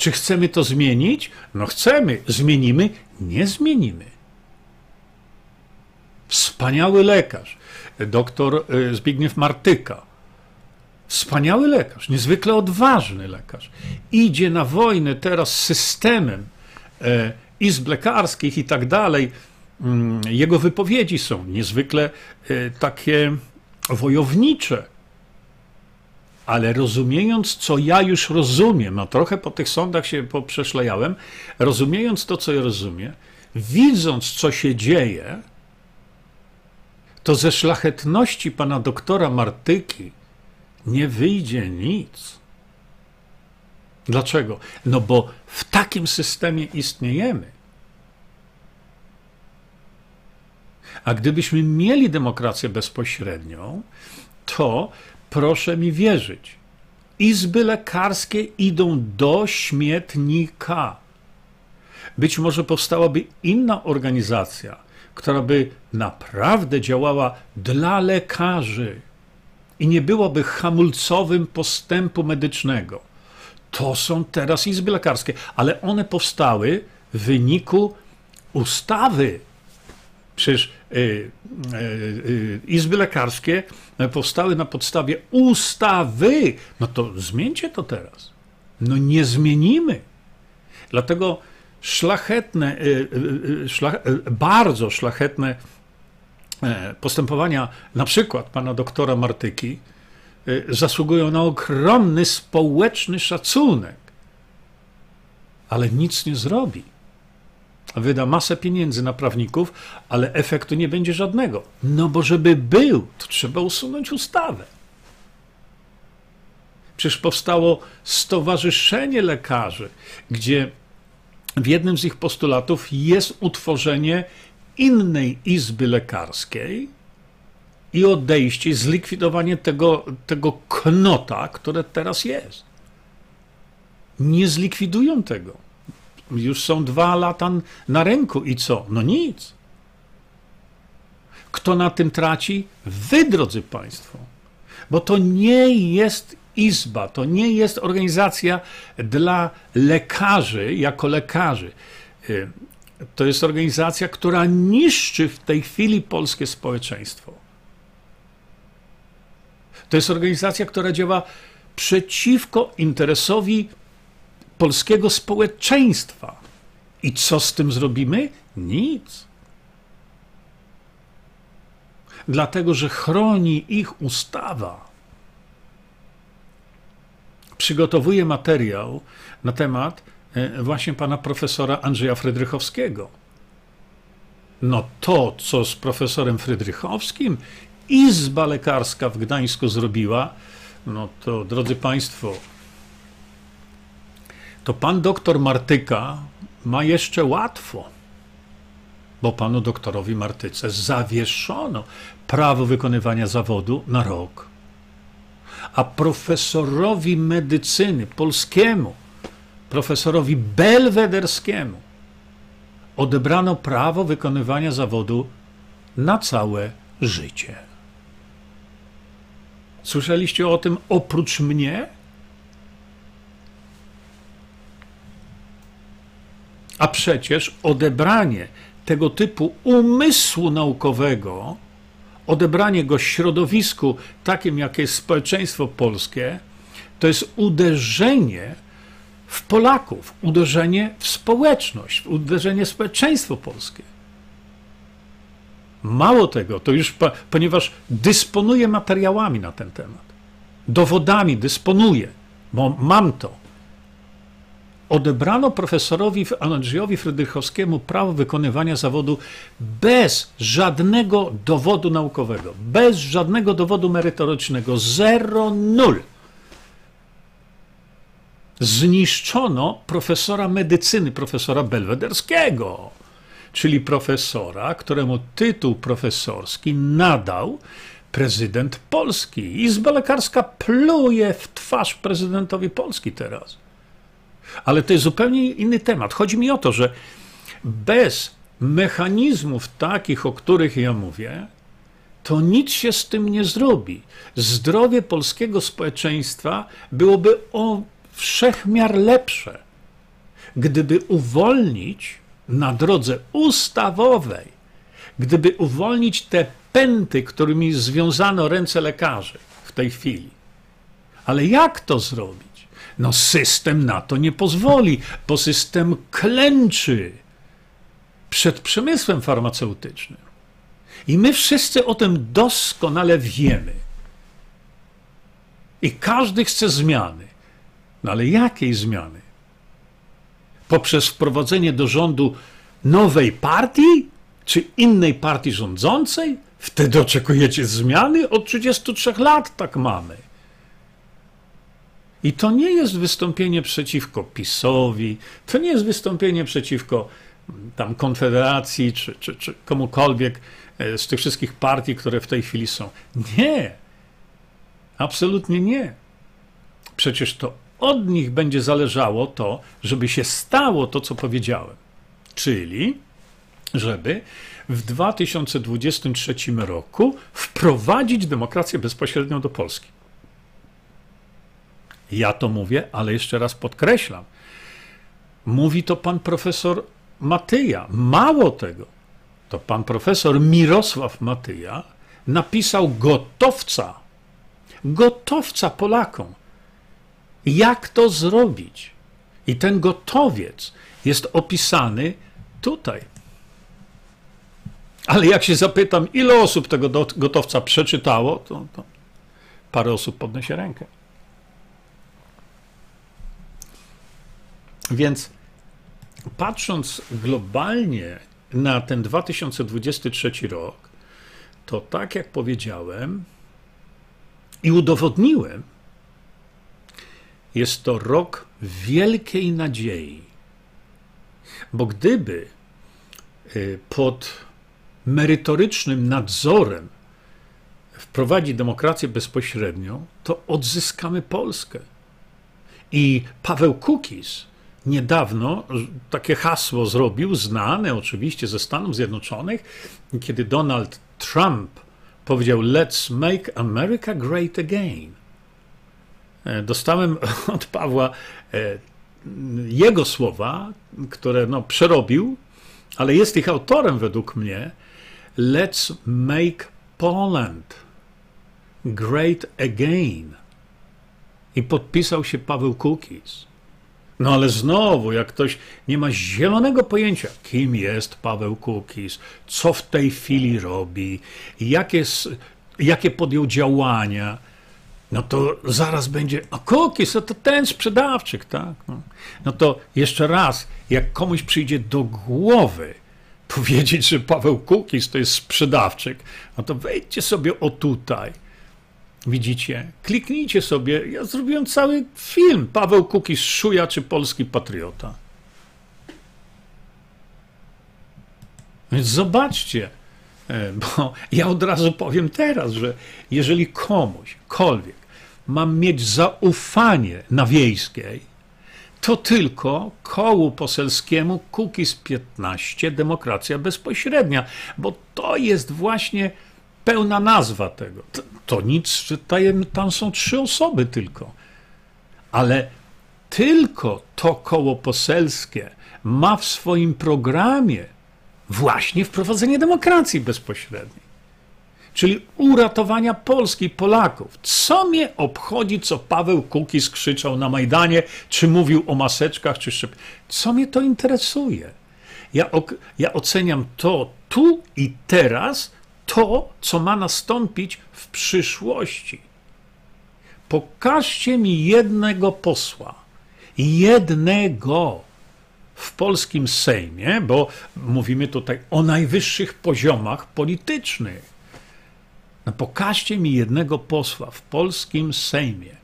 Czy chcemy to zmienić? No chcemy. Zmienimy? Nie zmienimy. Wspaniały lekarz, doktor e, Zbigniew Martyka. Wspaniały lekarz, niezwykle odważny lekarz. Idzie na wojnę teraz z systemem e, izb lekarskich i tak dalej. Mm, jego wypowiedzi są niezwykle e, takie wojownicze. Ale rozumiejąc, co ja już rozumiem, no trochę po tych sądach się poprzeszlejałem, rozumiejąc to, co ja rozumiem, widząc, co się dzieje, to ze szlachetności pana doktora Martyki nie wyjdzie nic. Dlaczego? No bo w takim systemie istniejemy. A gdybyśmy mieli demokrację bezpośrednią, to proszę mi wierzyć, izby lekarskie idą do śmietnika. Być może powstałaby inna organizacja, która by naprawdę działała dla lekarzy i nie byłoby hamulcowym postępu medycznego. To są teraz izby lekarskie, ale one powstały w wyniku ustawy. Przecież izby lekarskie powstały na podstawie ustawy. No to zmieńcie to teraz. No nie zmienimy. Dlatego szlachetne, y, y, y, szlach, bardzo szlachetne e, postępowania, na przykład pana doktora Martyki, zasługują na ogromny społeczny szacunek, ale nic nie zrobi. Wyda masę pieniędzy na prawników, ale efektu nie będzie żadnego. No bo żeby był, to trzeba usunąć ustawę. Przecież powstało Stowarzyszenie Lekarzy, gdzie w jednym z ich postulatów jest utworzenie innej izby lekarskiej i odejście, zlikwidowanie tego, tego knota, które teraz jest. Nie zlikwidują tego. Już są dwa lata na rynku i co? No nic. Kto na tym traci? Wy, drodzy Państwo. Bo to nie jest izba, to nie jest organizacja dla lekarzy jako lekarzy. Y, to jest organizacja, która niszczy w tej chwili polskie społeczeństwo. To jest organizacja, która działa przeciwko interesowi polskiego społeczeństwa. I co z tym zrobimy? Nic. Dlatego, że chroni ich ustawa przygotowuję materiał na temat e, właśnie pana profesora Andrzeja Frydrychowskiego. No to, co z profesorem Frydrychowskim Izba Lekarska w Gdańsku zrobiła, no to drodzy Państwo, to pan doktor Martyka ma jeszcze łatwo, bo panu doktorowi Martyce zawieszono prawo wykonywania zawodu na rok a profesorowi medycyny polskiemu, profesorowi belwederskiemu, odebrano prawo wykonywania zawodu na całe życie. Słyszeliście o tym oprócz mnie? A przecież odebranie tego typu umysłu naukowego, odebranie go środowisku takim, jakie jest społeczeństwo polskie, to jest uderzenie w Polaków, uderzenie w społeczność, uderzenie w społeczeństwo polskie. Mało tego, to już ponieważ dysponuję materiałami na ten temat, dowodami dysponuję, bo mam to. Odebrano profesorowi Andrzejowi Frydrychowskiemu prawo wykonywania zawodu bez żadnego dowodu naukowego, bez żadnego dowodu merytorycznego, zero, nul zniszczono profesora medycyny, profesora Belwederskiego, czyli profesora, któremu tytuł profesorski nadał prezydent Polski. Izba lekarska pluje w twarz prezydentowi Polski teraz. Ale to jest zupełnie inny temat. Chodzi mi o to, że bez mechanizmów takich, o których ja mówię, to nic się z tym nie zrobi. Zdrowie polskiego społeczeństwa byłoby o wszechmiar lepsze, gdyby uwolnić na drodze ustawowej, gdyby uwolnić te pęty, którymi związano ręce lekarzy w tej chwili. Ale jak to zrobić? No, system na to nie pozwoli, bo system klęczy przed przemysłem farmaceutycznym. I my wszyscy o tym doskonale wiemy. I każdy chce zmiany. No ale jakiej zmiany? Poprzez wprowadzenie do rządu nowej partii, czy innej partii rządzącej? Wtedy oczekujecie zmiany? Od 33 lat tak mamy. I to nie jest wystąpienie przeciwko PiSowi, to nie jest wystąpienie przeciwko mm, tam Konfederacji, czy, czy, czy komukolwiek e, z tych wszystkich partii, które w tej chwili są. Nie. Absolutnie nie. Przecież to od nich będzie zależało to, żeby się stało to, co powiedziałem. Czyli, żeby w 2023 roku wprowadzić demokrację bezpośrednią do Polski. Ja to mówię, ale jeszcze raz podkreślam. Mówi to pan profesor Matyja. Mało tego, to pan profesor Mirosław Matyja napisał gotowca, gotowca Polakom jak to zrobić? I ten gotowiec jest opisany tutaj. Ale jak się zapytam, ile osób tego gotowca przeczytało, to, to parę osób podniesie rękę. Więc patrząc globalnie na ten 2023 rok, to tak jak powiedziałem i udowodniłem, jest to rok wielkiej nadziei. Bo gdyby y, pod merytorycznym nadzorem wprowadzi demokrację bezpośrednią, to odzyskamy Polskę. I Paweł Kukis niedawno takie hasło zrobił, znane oczywiście ze Stanów Zjednoczonych, kiedy Donald Trump powiedział: Let's make America great again. E, dostałem od Pawła e, jego słowa, które no, przerobił, ale jest ich autorem według mnie. Let's make Poland great again. I podpisał się Paweł Kukiz. No ale znowu, jak ktoś nie ma zielonego pojęcia, kim jest Paweł Kukiz, co w tej chwili robi, jakie, jakie podjął działania, no to zaraz będzie, a Kukis, to ten sprzedawczyk, tak? No. no to jeszcze raz, jak komuś przyjdzie do głowy powiedzieć, że Paweł Kukis to jest sprzedawczyk, no to wejdźcie sobie o tutaj. Widzicie? Kliknijcie sobie. Ja zrobiłem cały film. Paweł Kukis, szuja czy polski patriota. Więc zobaczcie, e, bo ja od razu powiem teraz, że jeżeli komuś, kolwiek mam mieć zaufanie na wiejskiej, to tylko kołu poselskiemu Kukiz 15 Demokracja Bezpośrednia, bo to jest właśnie pełna nazwa tego. To, to nic, że tam są trzy osoby tylko. Ale tylko to koło poselskie ma w swoim programie właśnie wprowadzenie demokracji bezpośredniej czyli uratowania Polski Polaków. Co mnie obchodzi, co Paweł Kukiz krzyczał na Majdanie, czy mówił o maseczkach, czy szyb. Co mnie to interesuje? Ja, ja oceniam to tu i teraz, to, co ma nastąpić w przyszłości. Pokażcie mi jednego posła, jednego w polskim Sejmie, bo mówimy tutaj o najwyższych poziomach politycznych no pokażcie mi jednego posła w polskim Sejmie,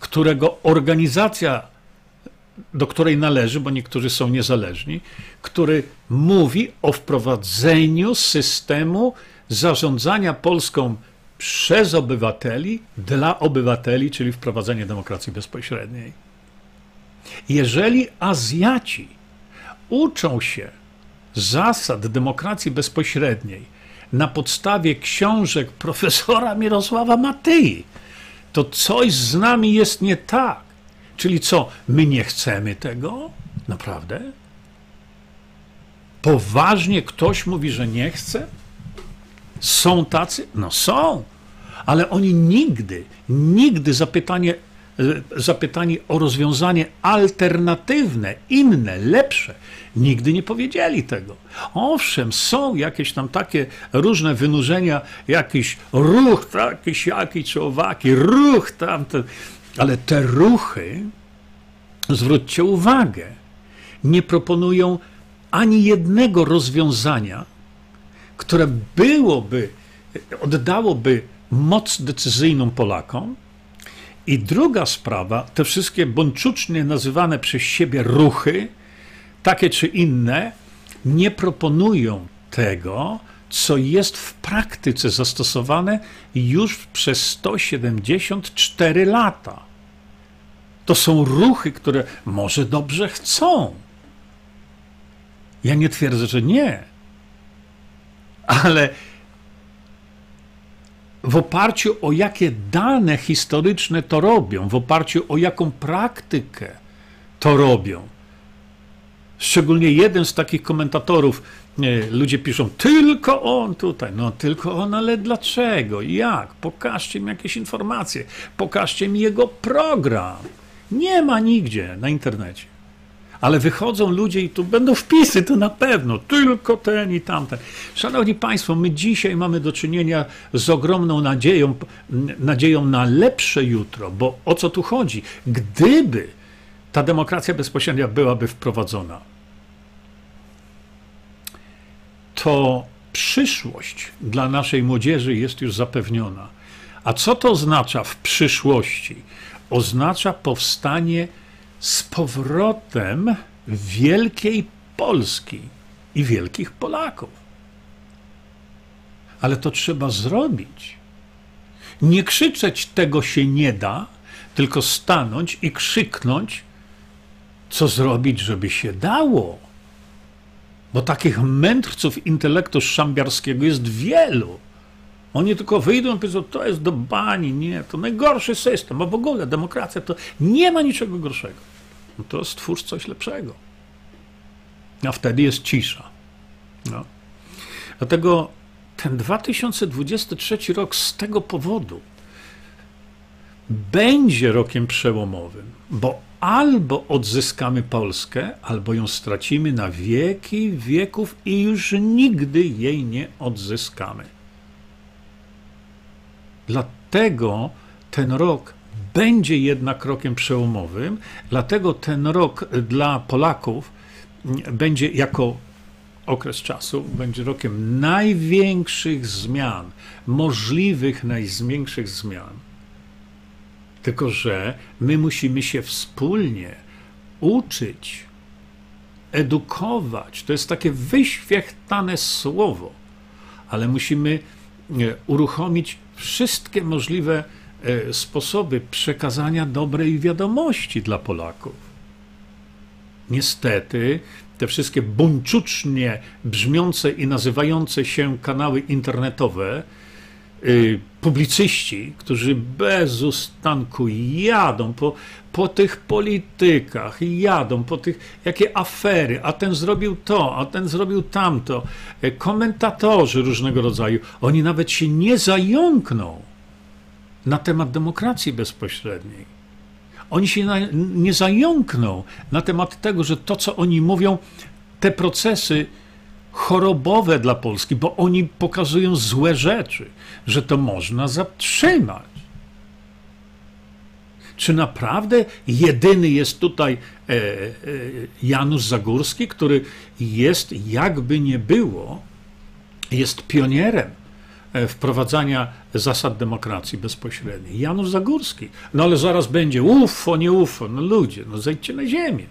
którego organizacja, do której należy, bo niektórzy są niezależni, który mówi o wprowadzeniu systemu zarządzania Polską przez obywateli, dla obywateli, czyli wprowadzenie demokracji bezpośredniej. Jeżeli Azjaci uczą się zasad demokracji bezpośredniej na podstawie książek profesora Mirosława Matyi. To coś z nami jest nie tak. Czyli co, my nie chcemy tego? Naprawdę? Poważnie ktoś mówi, że nie chce? Są tacy? No są, ale oni nigdy, nigdy zapytanie, zapytani o rozwiązanie alternatywne, inne, lepsze, Nigdy nie powiedzieli tego. Owszem, są jakieś tam takie różne wynurzenia, jakiś ruch, taki, siaki czy owaki, ruch tamten, ale te ruchy, zwróćcie uwagę, nie proponują ani jednego rozwiązania, które byłoby, oddałoby moc decyzyjną Polakom. I druga sprawa, te wszystkie bączucznie nazywane przez siebie ruchy, takie czy inne nie proponują tego, co jest w praktyce zastosowane już przez 174 lata. To są ruchy, które może dobrze chcą. Ja nie twierdzę, że nie. Ale w oparciu o jakie dane historyczne to robią, w oparciu o jaką praktykę to robią. Szczególnie jeden z takich komentatorów, ludzie piszą, tylko on tutaj. No tylko on, ale dlaczego? Jak? Pokażcie mi jakieś informacje. Pokażcie mi jego program. Nie ma nigdzie na internecie. Ale wychodzą ludzie i tu będą wpisy, to na pewno, tylko ten i tamten. Szanowni Państwo, my dzisiaj mamy do czynienia z ogromną nadzieją, nadzieją na lepsze jutro, bo o co tu chodzi? Gdyby ta demokracja bezpośrednia byłaby wprowadzona, to przyszłość dla naszej młodzieży jest już zapewniona. A co to oznacza w przyszłości? Oznacza powstanie z powrotem wielkiej Polski i wielkich Polaków. Ale to trzeba zrobić. Nie krzyczeć tego się nie da, tylko stanąć i krzyknąć, co zrobić, żeby się dało. Bo takich mędrców intelektu szambiarskiego jest wielu. Oni tylko wyjdą i powiedzą, to jest do bani, nie, to najgorszy system, a w ogóle demokracja to nie ma niczego gorszego. No to stwórz coś lepszego. A wtedy jest cisza. No. Dlatego ten 2023 rok z tego powodu będzie rokiem przełomowym, bo albo odzyskamy Polskę, albo ją stracimy na wieki wieków i już nigdy jej nie odzyskamy. Dlatego ten rok będzie jednak rokiem przełomowym, dlatego ten rok dla Polaków będzie jako okres czasu, będzie rokiem największych zmian, możliwych największych zmian. Tylko, że my musimy się wspólnie uczyć, edukować. To jest takie wyświechtane słowo, ale musimy e, uruchomić wszystkie możliwe e, sposoby przekazania dobrej wiadomości dla Polaków. Niestety, te wszystkie buńczucznie brzmiące i nazywające się kanały internetowe, publicyści, którzy bez ustanku jadą po, po tych politykach, jadą po tych, jakie afery, a ten zrobił to, a ten zrobił tamto. E, komentatorzy różnego rodzaju, oni nawet się nie zająkną na temat demokracji bezpośredniej. Oni się na, nie zająkną na temat tego, że to, co oni mówią, te procesy chorobowe dla Polski, bo oni pokazują złe rzeczy, że to można zatrzymać. Czy naprawdę jedyny jest tutaj e, e, Janusz Zagórski, który jest, jakby nie było, jest pionierem e, wprowadzania zasad demokracji bezpośredniej. Janusz Zagórski. No ale zaraz będzie UFO, nie UFO. No ludzie, no zejdźcie na ziemię.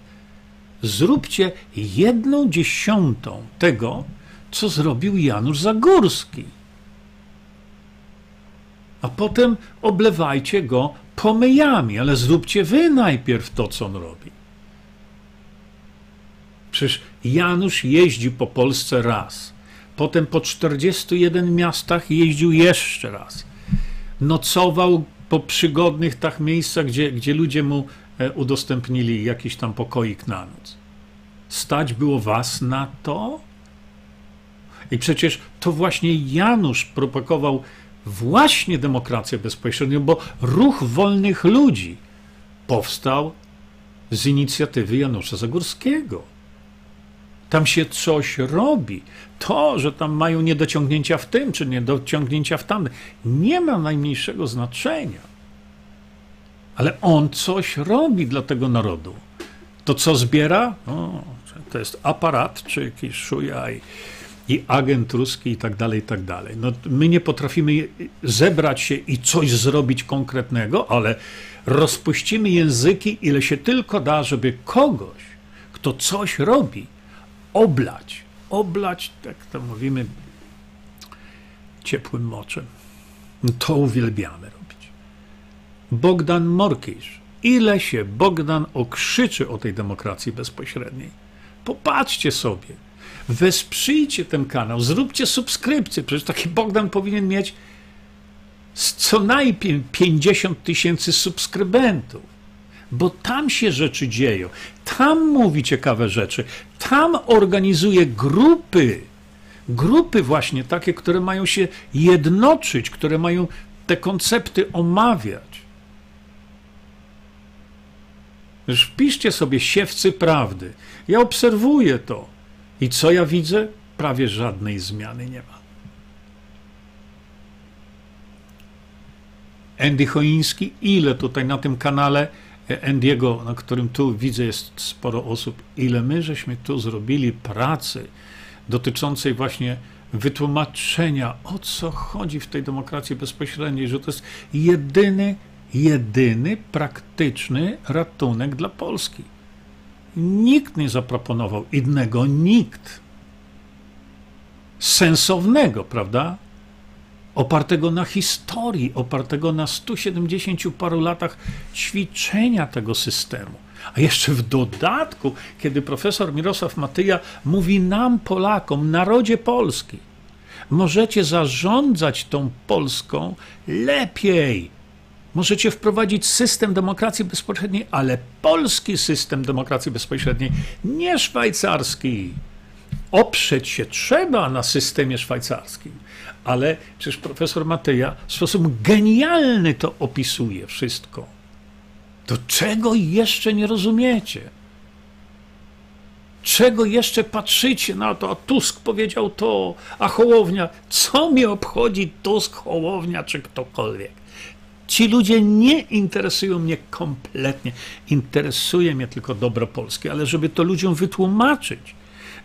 Zróbcie jedną dziesiątą tego, co zrobił Janusz Zagórski. A potem oblewajcie go pomyjami, ale zróbcie wy najpierw to, co on robi. Przecież Janusz jeździł po Polsce raz, potem po 41 miastach jeździł jeszcze raz. Nocował po przygodnych tak miejscach, gdzie, gdzie ludzie mu udostępnili jakiś tam pokoik na noc. Stać było was na to? I przecież to właśnie Janusz propagował właśnie demokrację bezpośrednią, bo ruch wolnych ludzi powstał z inicjatywy Janusza Zagórskiego. Tam się coś robi. To, że tam mają niedociągnięcia w tym, czy niedociągnięcia w tamtym, nie ma najmniejszego znaczenia. Ale on coś robi dla tego narodu. To co zbiera? O, to jest aparat, czy jakiś szujaj i agent ruski i tak dalej, i tak dalej. No, my nie potrafimy zebrać się i coś zrobić konkretnego, ale rozpuścimy języki, ile się tylko da, żeby kogoś, kto coś robi, oblać. Oblać, tak to mówimy, ciepłym moczem. To uwielbiamy. Bogdan Morkisz. Ile się Bogdan okrzyczy o tej demokracji bezpośredniej. Popatrzcie sobie wesprzyjcie ten kanał, zróbcie subskrypcję. Przecież taki Bogdan powinien mieć co najmniej 50 tysięcy subskrybentów, bo tam się rzeczy dzieją, tam mówi ciekawe rzeczy, tam organizuje grupy, grupy właśnie takie, które mają się jednoczyć, które mają te koncepty omawiać. Już wpiszcie sobie siewcy prawdy. Ja obserwuję to. I co ja widzę? Prawie żadnej zmiany nie ma. Andy Choiński, ile tutaj na tym kanale Andiego, na którym tu widzę jest sporo osób, ile my żeśmy tu zrobili pracy dotyczącej właśnie wytłumaczenia, o co chodzi w tej demokracji bezpośredniej, że to jest jedyny, jedyny praktyczny ratunek dla Polski. Nikt nie zaproponował innego, nikt. Sensownego, prawda? Opartego na historii, opartego na 170 paru latach ćwiczenia tego systemu. A jeszcze w dodatku, kiedy profesor Mirosław Matyja mówi nam, Polakom, narodzie Polski, możecie zarządzać tą Polską lepiej Możecie wprowadzić system demokracji bezpośredniej, ale polski system demokracji bezpośredniej, nie szwajcarski. Oprzeć się trzeba na systemie szwajcarskim, ale przecież profesor Mateja w sposób genialny to opisuje wszystko. To czego jeszcze nie rozumiecie? Czego jeszcze patrzycie na to? A Tusk powiedział to, a Hołownia. Co mi obchodzi Tusk, Hołownia czy ktokolwiek? Ci ludzie nie interesują mnie kompletnie. Interesuje mnie tylko dobro Polskie, ale żeby to ludziom wytłumaczyć,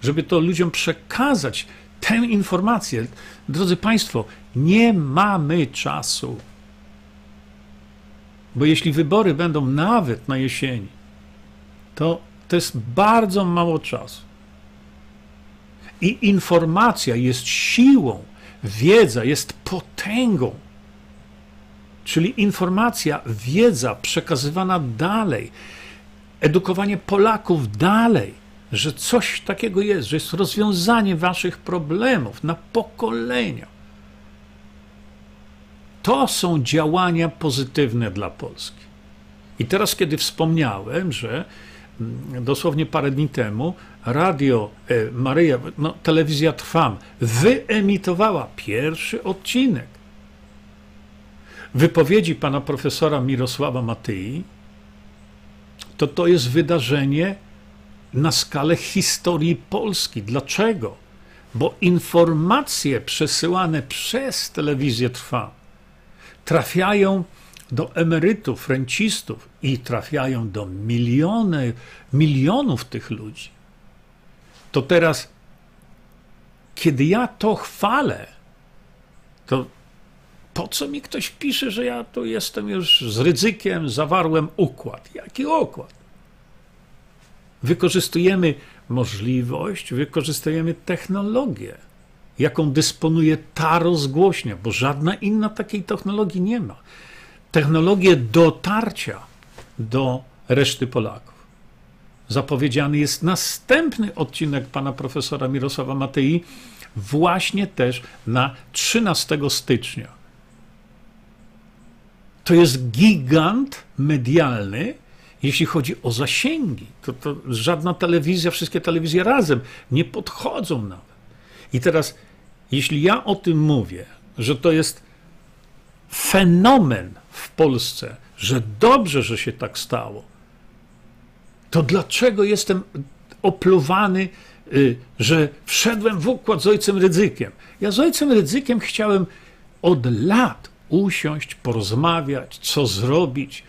żeby to ludziom przekazać tę informację. Drodzy Państwo, nie mamy czasu. Bo jeśli wybory będą nawet na jesieni, to to jest bardzo mało czasu. I informacja jest siłą, wiedza jest potęgą czyli informacja, wiedza przekazywana dalej, edukowanie Polaków dalej, że coś takiego jest, że jest rozwiązanie waszych problemów na pokolenia. To są działania pozytywne dla Polski. I teraz, kiedy wspomniałem, że mm, dosłownie parę dni temu radio e, Maryja, no, telewizja Trwam, wyemitowała pierwszy odcinek wypowiedzi pana profesora Mirosława Matyi, to to jest wydarzenie na skalę historii Polski. Dlaczego? Bo informacje przesyłane przez telewizję Trwam trafiają do emerytów, rencistów i trafiają do miliony, milionów tych ludzi, to teraz, kiedy ja to chwalę, to po co mi ktoś pisze, że ja tu jestem już z ryzykiem, zawarłem układ? Jaki układ? Wykorzystujemy możliwość, wykorzystujemy technologię, jaką dysponuje ta rozgłośnia, bo żadna inna takiej technologii nie ma technologię dotarcia do reszty Polaków. Zapowiedziany jest następny odcinek pana profesora Mirosława Matei, właśnie też na 13 stycznia. To jest gigant medialny, jeśli chodzi o zasięgi. To, to żadna telewizja, wszystkie telewizje razem nie podchodzą nawet. I teraz, jeśli ja o tym mówię, że to jest fenomen w Polsce, że dobrze, że się tak stało, to dlaczego jestem opluwany, y, że wszedłem w układ z ojcem Rydzykiem? Ja z ojcem Rydzykiem chciałem od lat usiąść, porozmawiać, co zrobić,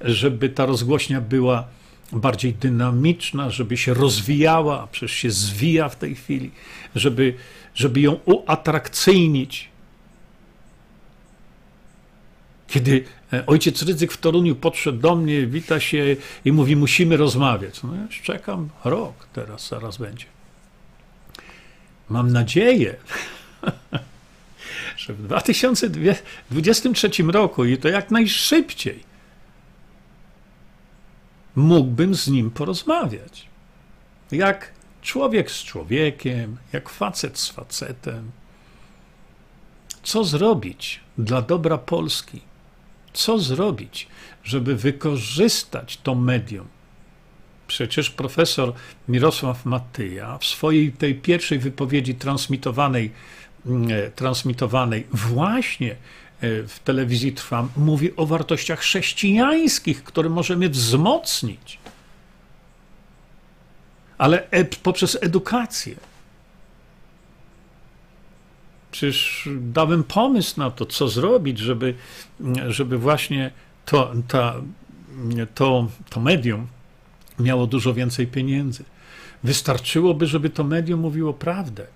żeby ta rozgłośnia była bardziej dynamiczna, żeby się rozwijała, przecież się zwija w tej chwili, żeby, żeby ją uatrakcyjnić, kiedy e, ojciec Rydzyk w Toruniu podszedł do mnie, wita się i mówi, musimy rozmawiać. No ja czekam rok, teraz zaraz będzie. Mam nadzieję, że w 2023 roku i to jak najszybciej mógłbym z nim porozmawiać. Jak człowiek z człowiekiem, jak facet z facetem. Co zrobić dla dobra Polski? co zrobić, żeby wykorzystać to medium. Przecież profesor Mirosław Matyja w swojej tej pierwszej wypowiedzi transmitowanej, transmitowanej właśnie e, w telewizji Trwam mówi o wartościach chrześcijańskich, które możemy wzmocnić, ale poprzez edukację. Przecież dałem pomysł na to, co zrobić, żeby, żeby właśnie to, ta, to, to medium miało dużo więcej pieniędzy. Wystarczyłoby, żeby to medium mówiło prawdę.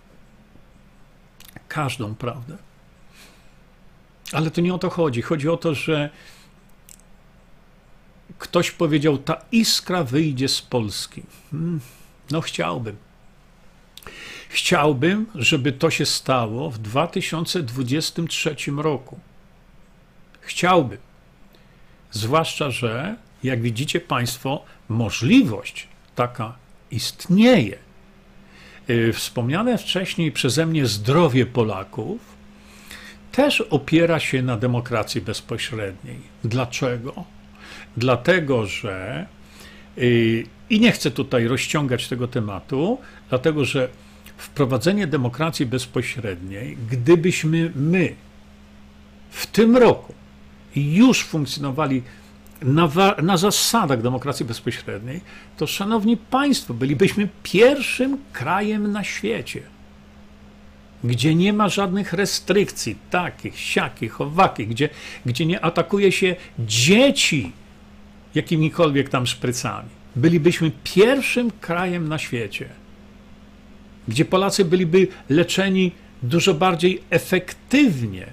Każdą prawdę. Ale to nie o to chodzi. Chodzi o to, że ktoś powiedział, ta iskra wyjdzie z Polski. Hmm, no chciałbym. Chciałbym, żeby to się stało w 2023 roku. Chciałbym. Zwłaszcza, że jak widzicie Państwo, możliwość taka istnieje. Y, wspomniane wcześniej przeze mnie zdrowie Polaków też opiera się na demokracji bezpośredniej. Dlaczego? Dlatego, że y, i nie chcę tutaj rozciągać tego tematu, dlatego że wprowadzenie demokracji bezpośredniej, gdybyśmy my w tym roku już funkcjonowali na, na, zasadach demokracji bezpośredniej, to szanowni Państwo, bylibyśmy pierwszym krajem na świecie, gdzie nie ma żadnych restrykcji, takich, siakich, owakich, gdzie, gdzie nie atakuje się dzieci jakimikolwiek tam szprycami. Bylibyśmy pierwszym krajem na świecie gdzie Polacy byliby leczeni dużo bardziej efektywnie,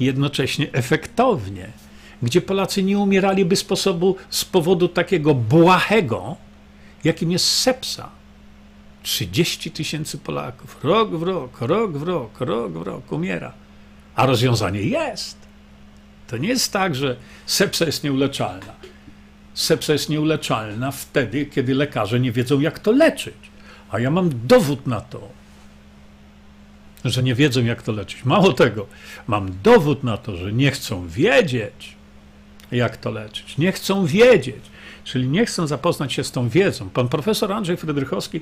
jednocześnie efektownie, gdzie Polacy nie umieraliby sposobu, z powodu takiego błahego, jakim jest sepsa. 30 tysięcy Polaków rok w rok, rok w rok, rok w rok umiera. A rozwiązanie jest. To nie jest tak, że sepsa jest nieuleczalna. Sepsa jest nieuleczalna wtedy, kiedy lekarze nie wiedzą, jak to leczyć. A ja mam dowód na to, że nie wiedzą, jak to leczyć. Mało tego, mam dowód na to, że nie chcą wiedzieć, jak to leczyć. Nie chcą wiedzieć, czyli nie chcą zapoznać się z tą wiedzą. Pan profesor Andrzej Frydrychowski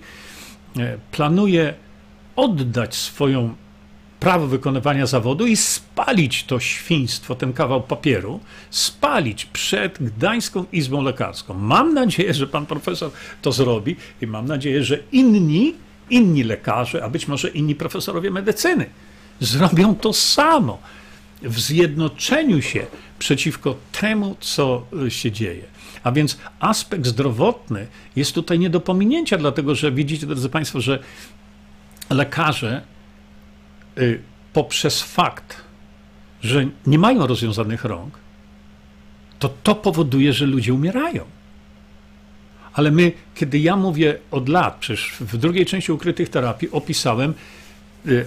e, planuje oddać swoją prawo wykonywania zawodu i spalić to świństwo, ten kawał papieru, spalić przed Gdańską Izbą Lekarską. Mam nadzieję, że pan profesor to zrobi i mam nadzieję, że inni, inni lekarze, a być może inni profesorowie medycyny zrobią to samo w zjednoczeniu się przeciwko temu, co się dzieje. A więc aspekt zdrowotny jest tutaj nie do pominięcia, dlatego że widzicie, drodzy Państwo, że lekarze Y, poprzez fakt, że nie mają rozwiązanych rąk, to to powoduje, że ludzie umierają. Ale my, kiedy ja mówię od lat, przecież w drugiej części ukrytych terapii opisałem Y,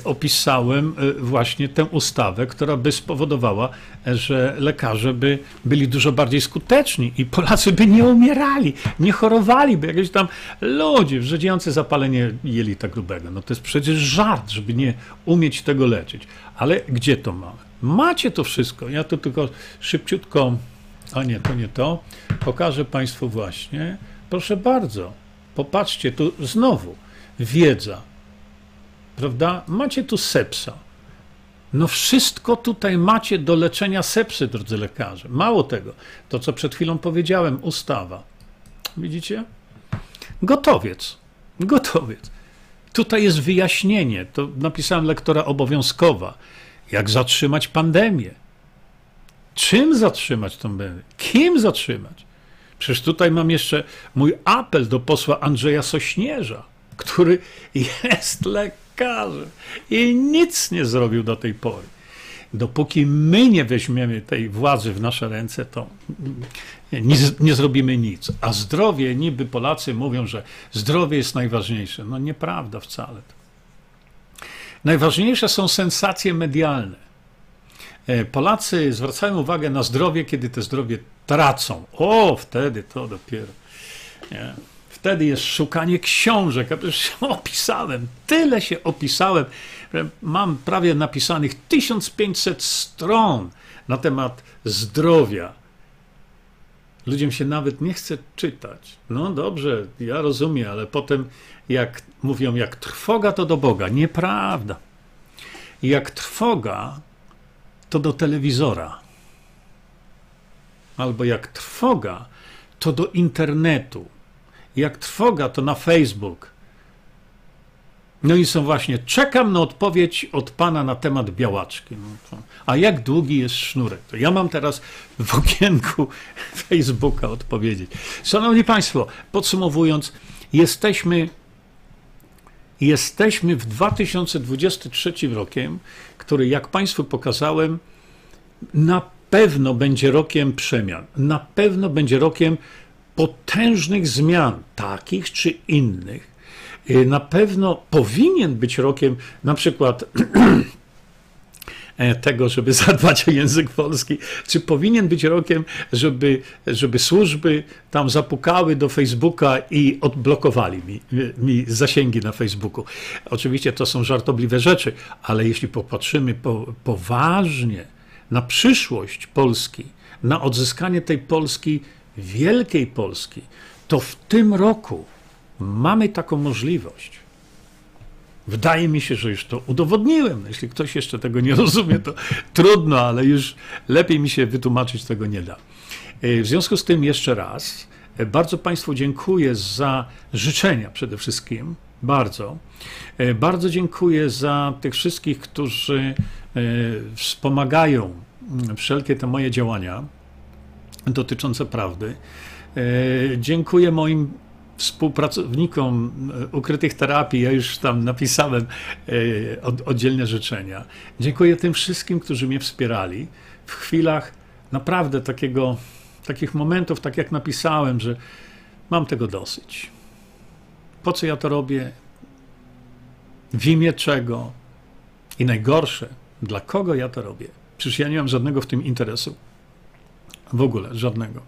opisałem y, właśnie tę ustawę, która by spowodowała, że lekarze by byli dużo bardziej skuteczni i Polacy by nie umierali, nie chorowali, by jakieś tam ludzie wrzedziający zapalenie jelita grubego. No to jest przecież żart, żeby nie umieć tego leczyć. Ale gdzie to mamy? Macie to wszystko. Ja to tylko szybciutko, a nie, to nie to, pokażę Państwu właśnie. Proszę bardzo, popatrzcie, tu znowu wiedza, prawda? Macie tu sepsa. No wszystko tutaj macie do leczenia sepsy, drodzy lekarze. Mało tego, to co przed chwilą powiedziałem, ustawa. Widzicie? Gotowiec. Gotowiec. Tutaj jest wyjaśnienie, to napisałem lektora obowiązkowa. Jak zatrzymać pandemię? Czym zatrzymać tą pandemię? Kim zatrzymać? Przecież tutaj mam jeszcze mój apel do posła Andrzeja Sośnierza, który jest lekarzem i nic nie zrobił do tej pory. Dopóki my nie weźmiemy tej władzy w nasze ręce, to nie, nie zrobimy nic. A zdrowie, niby Polacy mówią, że zdrowie jest najważniejsze. No nieprawda wcale. Najważniejsze są sensacje medialne. E, Polacy zwracają uwagę na zdrowie, kiedy te zdrowie tracą. O, wtedy to dopiero. Wtedy jest szukanie książek. Ja już opisałem, tyle się opisałem. Mam prawie napisanych 1500 stron na temat zdrowia. Ludziom się nawet nie chce czytać. No dobrze, ja rozumiem, ale potem jak mówią, jak trwoga to do Boga. Nieprawda. Jak trwoga to do telewizora. Albo jak trwoga to do internetu jak trwoga, to na Facebook. No i są właśnie, czekam na odpowiedź od pana na temat białaczki. No a jak długi jest sznurek? To ja mam teraz w okienku Facebooka odpowiedzieć. Szanowni Państwo, podsumowując, jesteśmy, jesteśmy w 2023 rokiem, który, jak Państwu pokazałem, na pewno będzie rokiem przemian. Na pewno będzie rokiem potężnych zmian, takich czy innych, y, na pewno powinien być rokiem na przykład e, tego, żeby zadbać o język polski, czy powinien być rokiem, żeby, żeby służby tam zapukały do Facebooka i odblokowali mi, mi zasięgi na Facebooku. Oczywiście to są żartobliwe rzeczy, ale jeśli popatrzymy po, poważnie na przyszłość Polski, na odzyskanie tej Polski Wielkiej Polski, to w tym roku mamy taką możliwość. Wydaje mi się, że już to udowodniłem. Jeśli ktoś jeszcze tego nie rozumie, to trudno, ale już lepiej mi się wytłumaczyć tego nie da. E, w związku z tym jeszcze raz e, bardzo Państwu dziękuję za życzenia przede wszystkim. Bardzo. E, bardzo dziękuję za tych wszystkich, którzy wspomagają mm, wszelkie te moje działania dotyczące prawdy. E, dziękuję moim współpracownikom e, ukrytych terapii, ja już tam napisałem e, oddzielne życzenia. Dziękuję tym wszystkim, którzy mnie wspierali w chwilach naprawdę takiego, takich momentów, tak jak napisałem, że mam tego dosyć. Po co ja to robię? W imię czego? I najgorsze, dla kogo ja to robię? Przecież ja nie mam żadnego w tym interesu. W ogóle żadnego.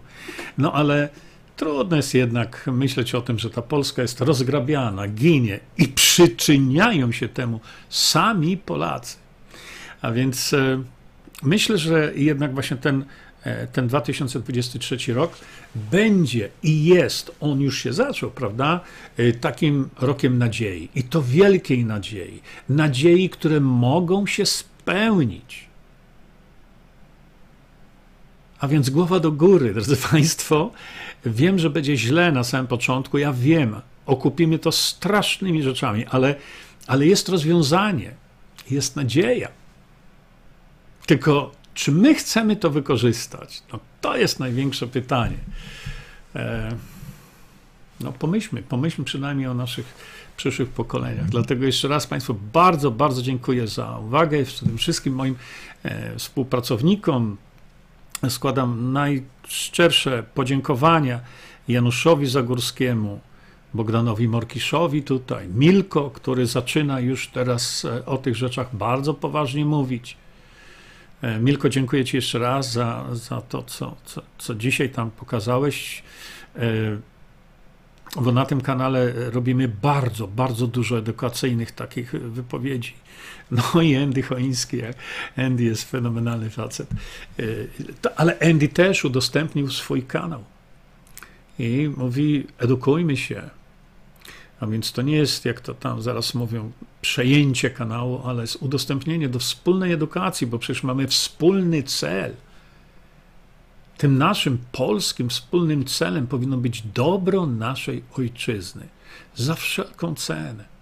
No ale trudno jest jednak myśleć o tym, że ta Polska jest rozgrabiana, ginie i przyczyniają się temu sami Polacy. A więc e, myślę, że jednak właśnie ten, e, ten 2023 rok będzie i jest, on już się zaczął, prawda, e, takim rokiem nadziei. I to wielkiej nadziei. Nadziei, które mogą się spełnić. A więc głowa do góry, drodzy Państwo. Wiem, że będzie źle na samym początku, ja wiem. Okupimy to strasznymi rzeczami, ale, ale jest rozwiązanie, jest nadzieja. Tylko czy my chcemy to wykorzystać? No, to jest największe pytanie. E, no pomyślmy, pomyślmy przynajmniej o naszych przyszłych pokoleniach. Dlatego jeszcze raz Państwu bardzo, bardzo dziękuję za uwagę. Wszystkim moim e, współpracownikom składam najszczersze podziękowania Januszowi Zagórskiemu, Bogdanowi Morkiszowi tutaj, Milko, który zaczyna już teraz e, o tych rzeczach bardzo poważnie mówić. E, Milko, dziękuję Ci jeszcze raz za, za to, co, co, co dzisiaj tam pokazałeś, e, bo na tym kanale robimy bardzo, bardzo dużo edukacyjnych takich wypowiedzi. No i Andy Choiński, Andy jest fenomenalny facet, e, ale Andy też udostępnił swój kanał i mówi, edukujmy się, a więc to nie jest, jak to tam zaraz mówią, przejęcie kanału, ale jest udostępnienie do wspólnej edukacji, bo przecież mamy wspólny cel. Tym naszym polskim wspólnym celem powinno być dobro naszej ojczyzny za wszelką cenę.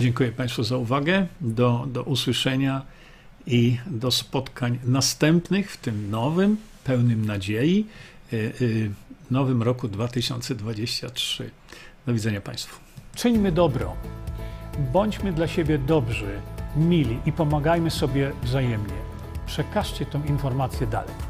Dziękuję Państwu za uwagę. Do, do usłyszenia i do spotkań następnych w tym nowym, pełnym nadziei. Y, y, nowym roku 2023. Do widzenia Państwu. Czyńmy dobro. Bądźmy dla siebie dobrzy, mili i pomagajmy sobie wzajemnie. Przekażcie tę informację dalej.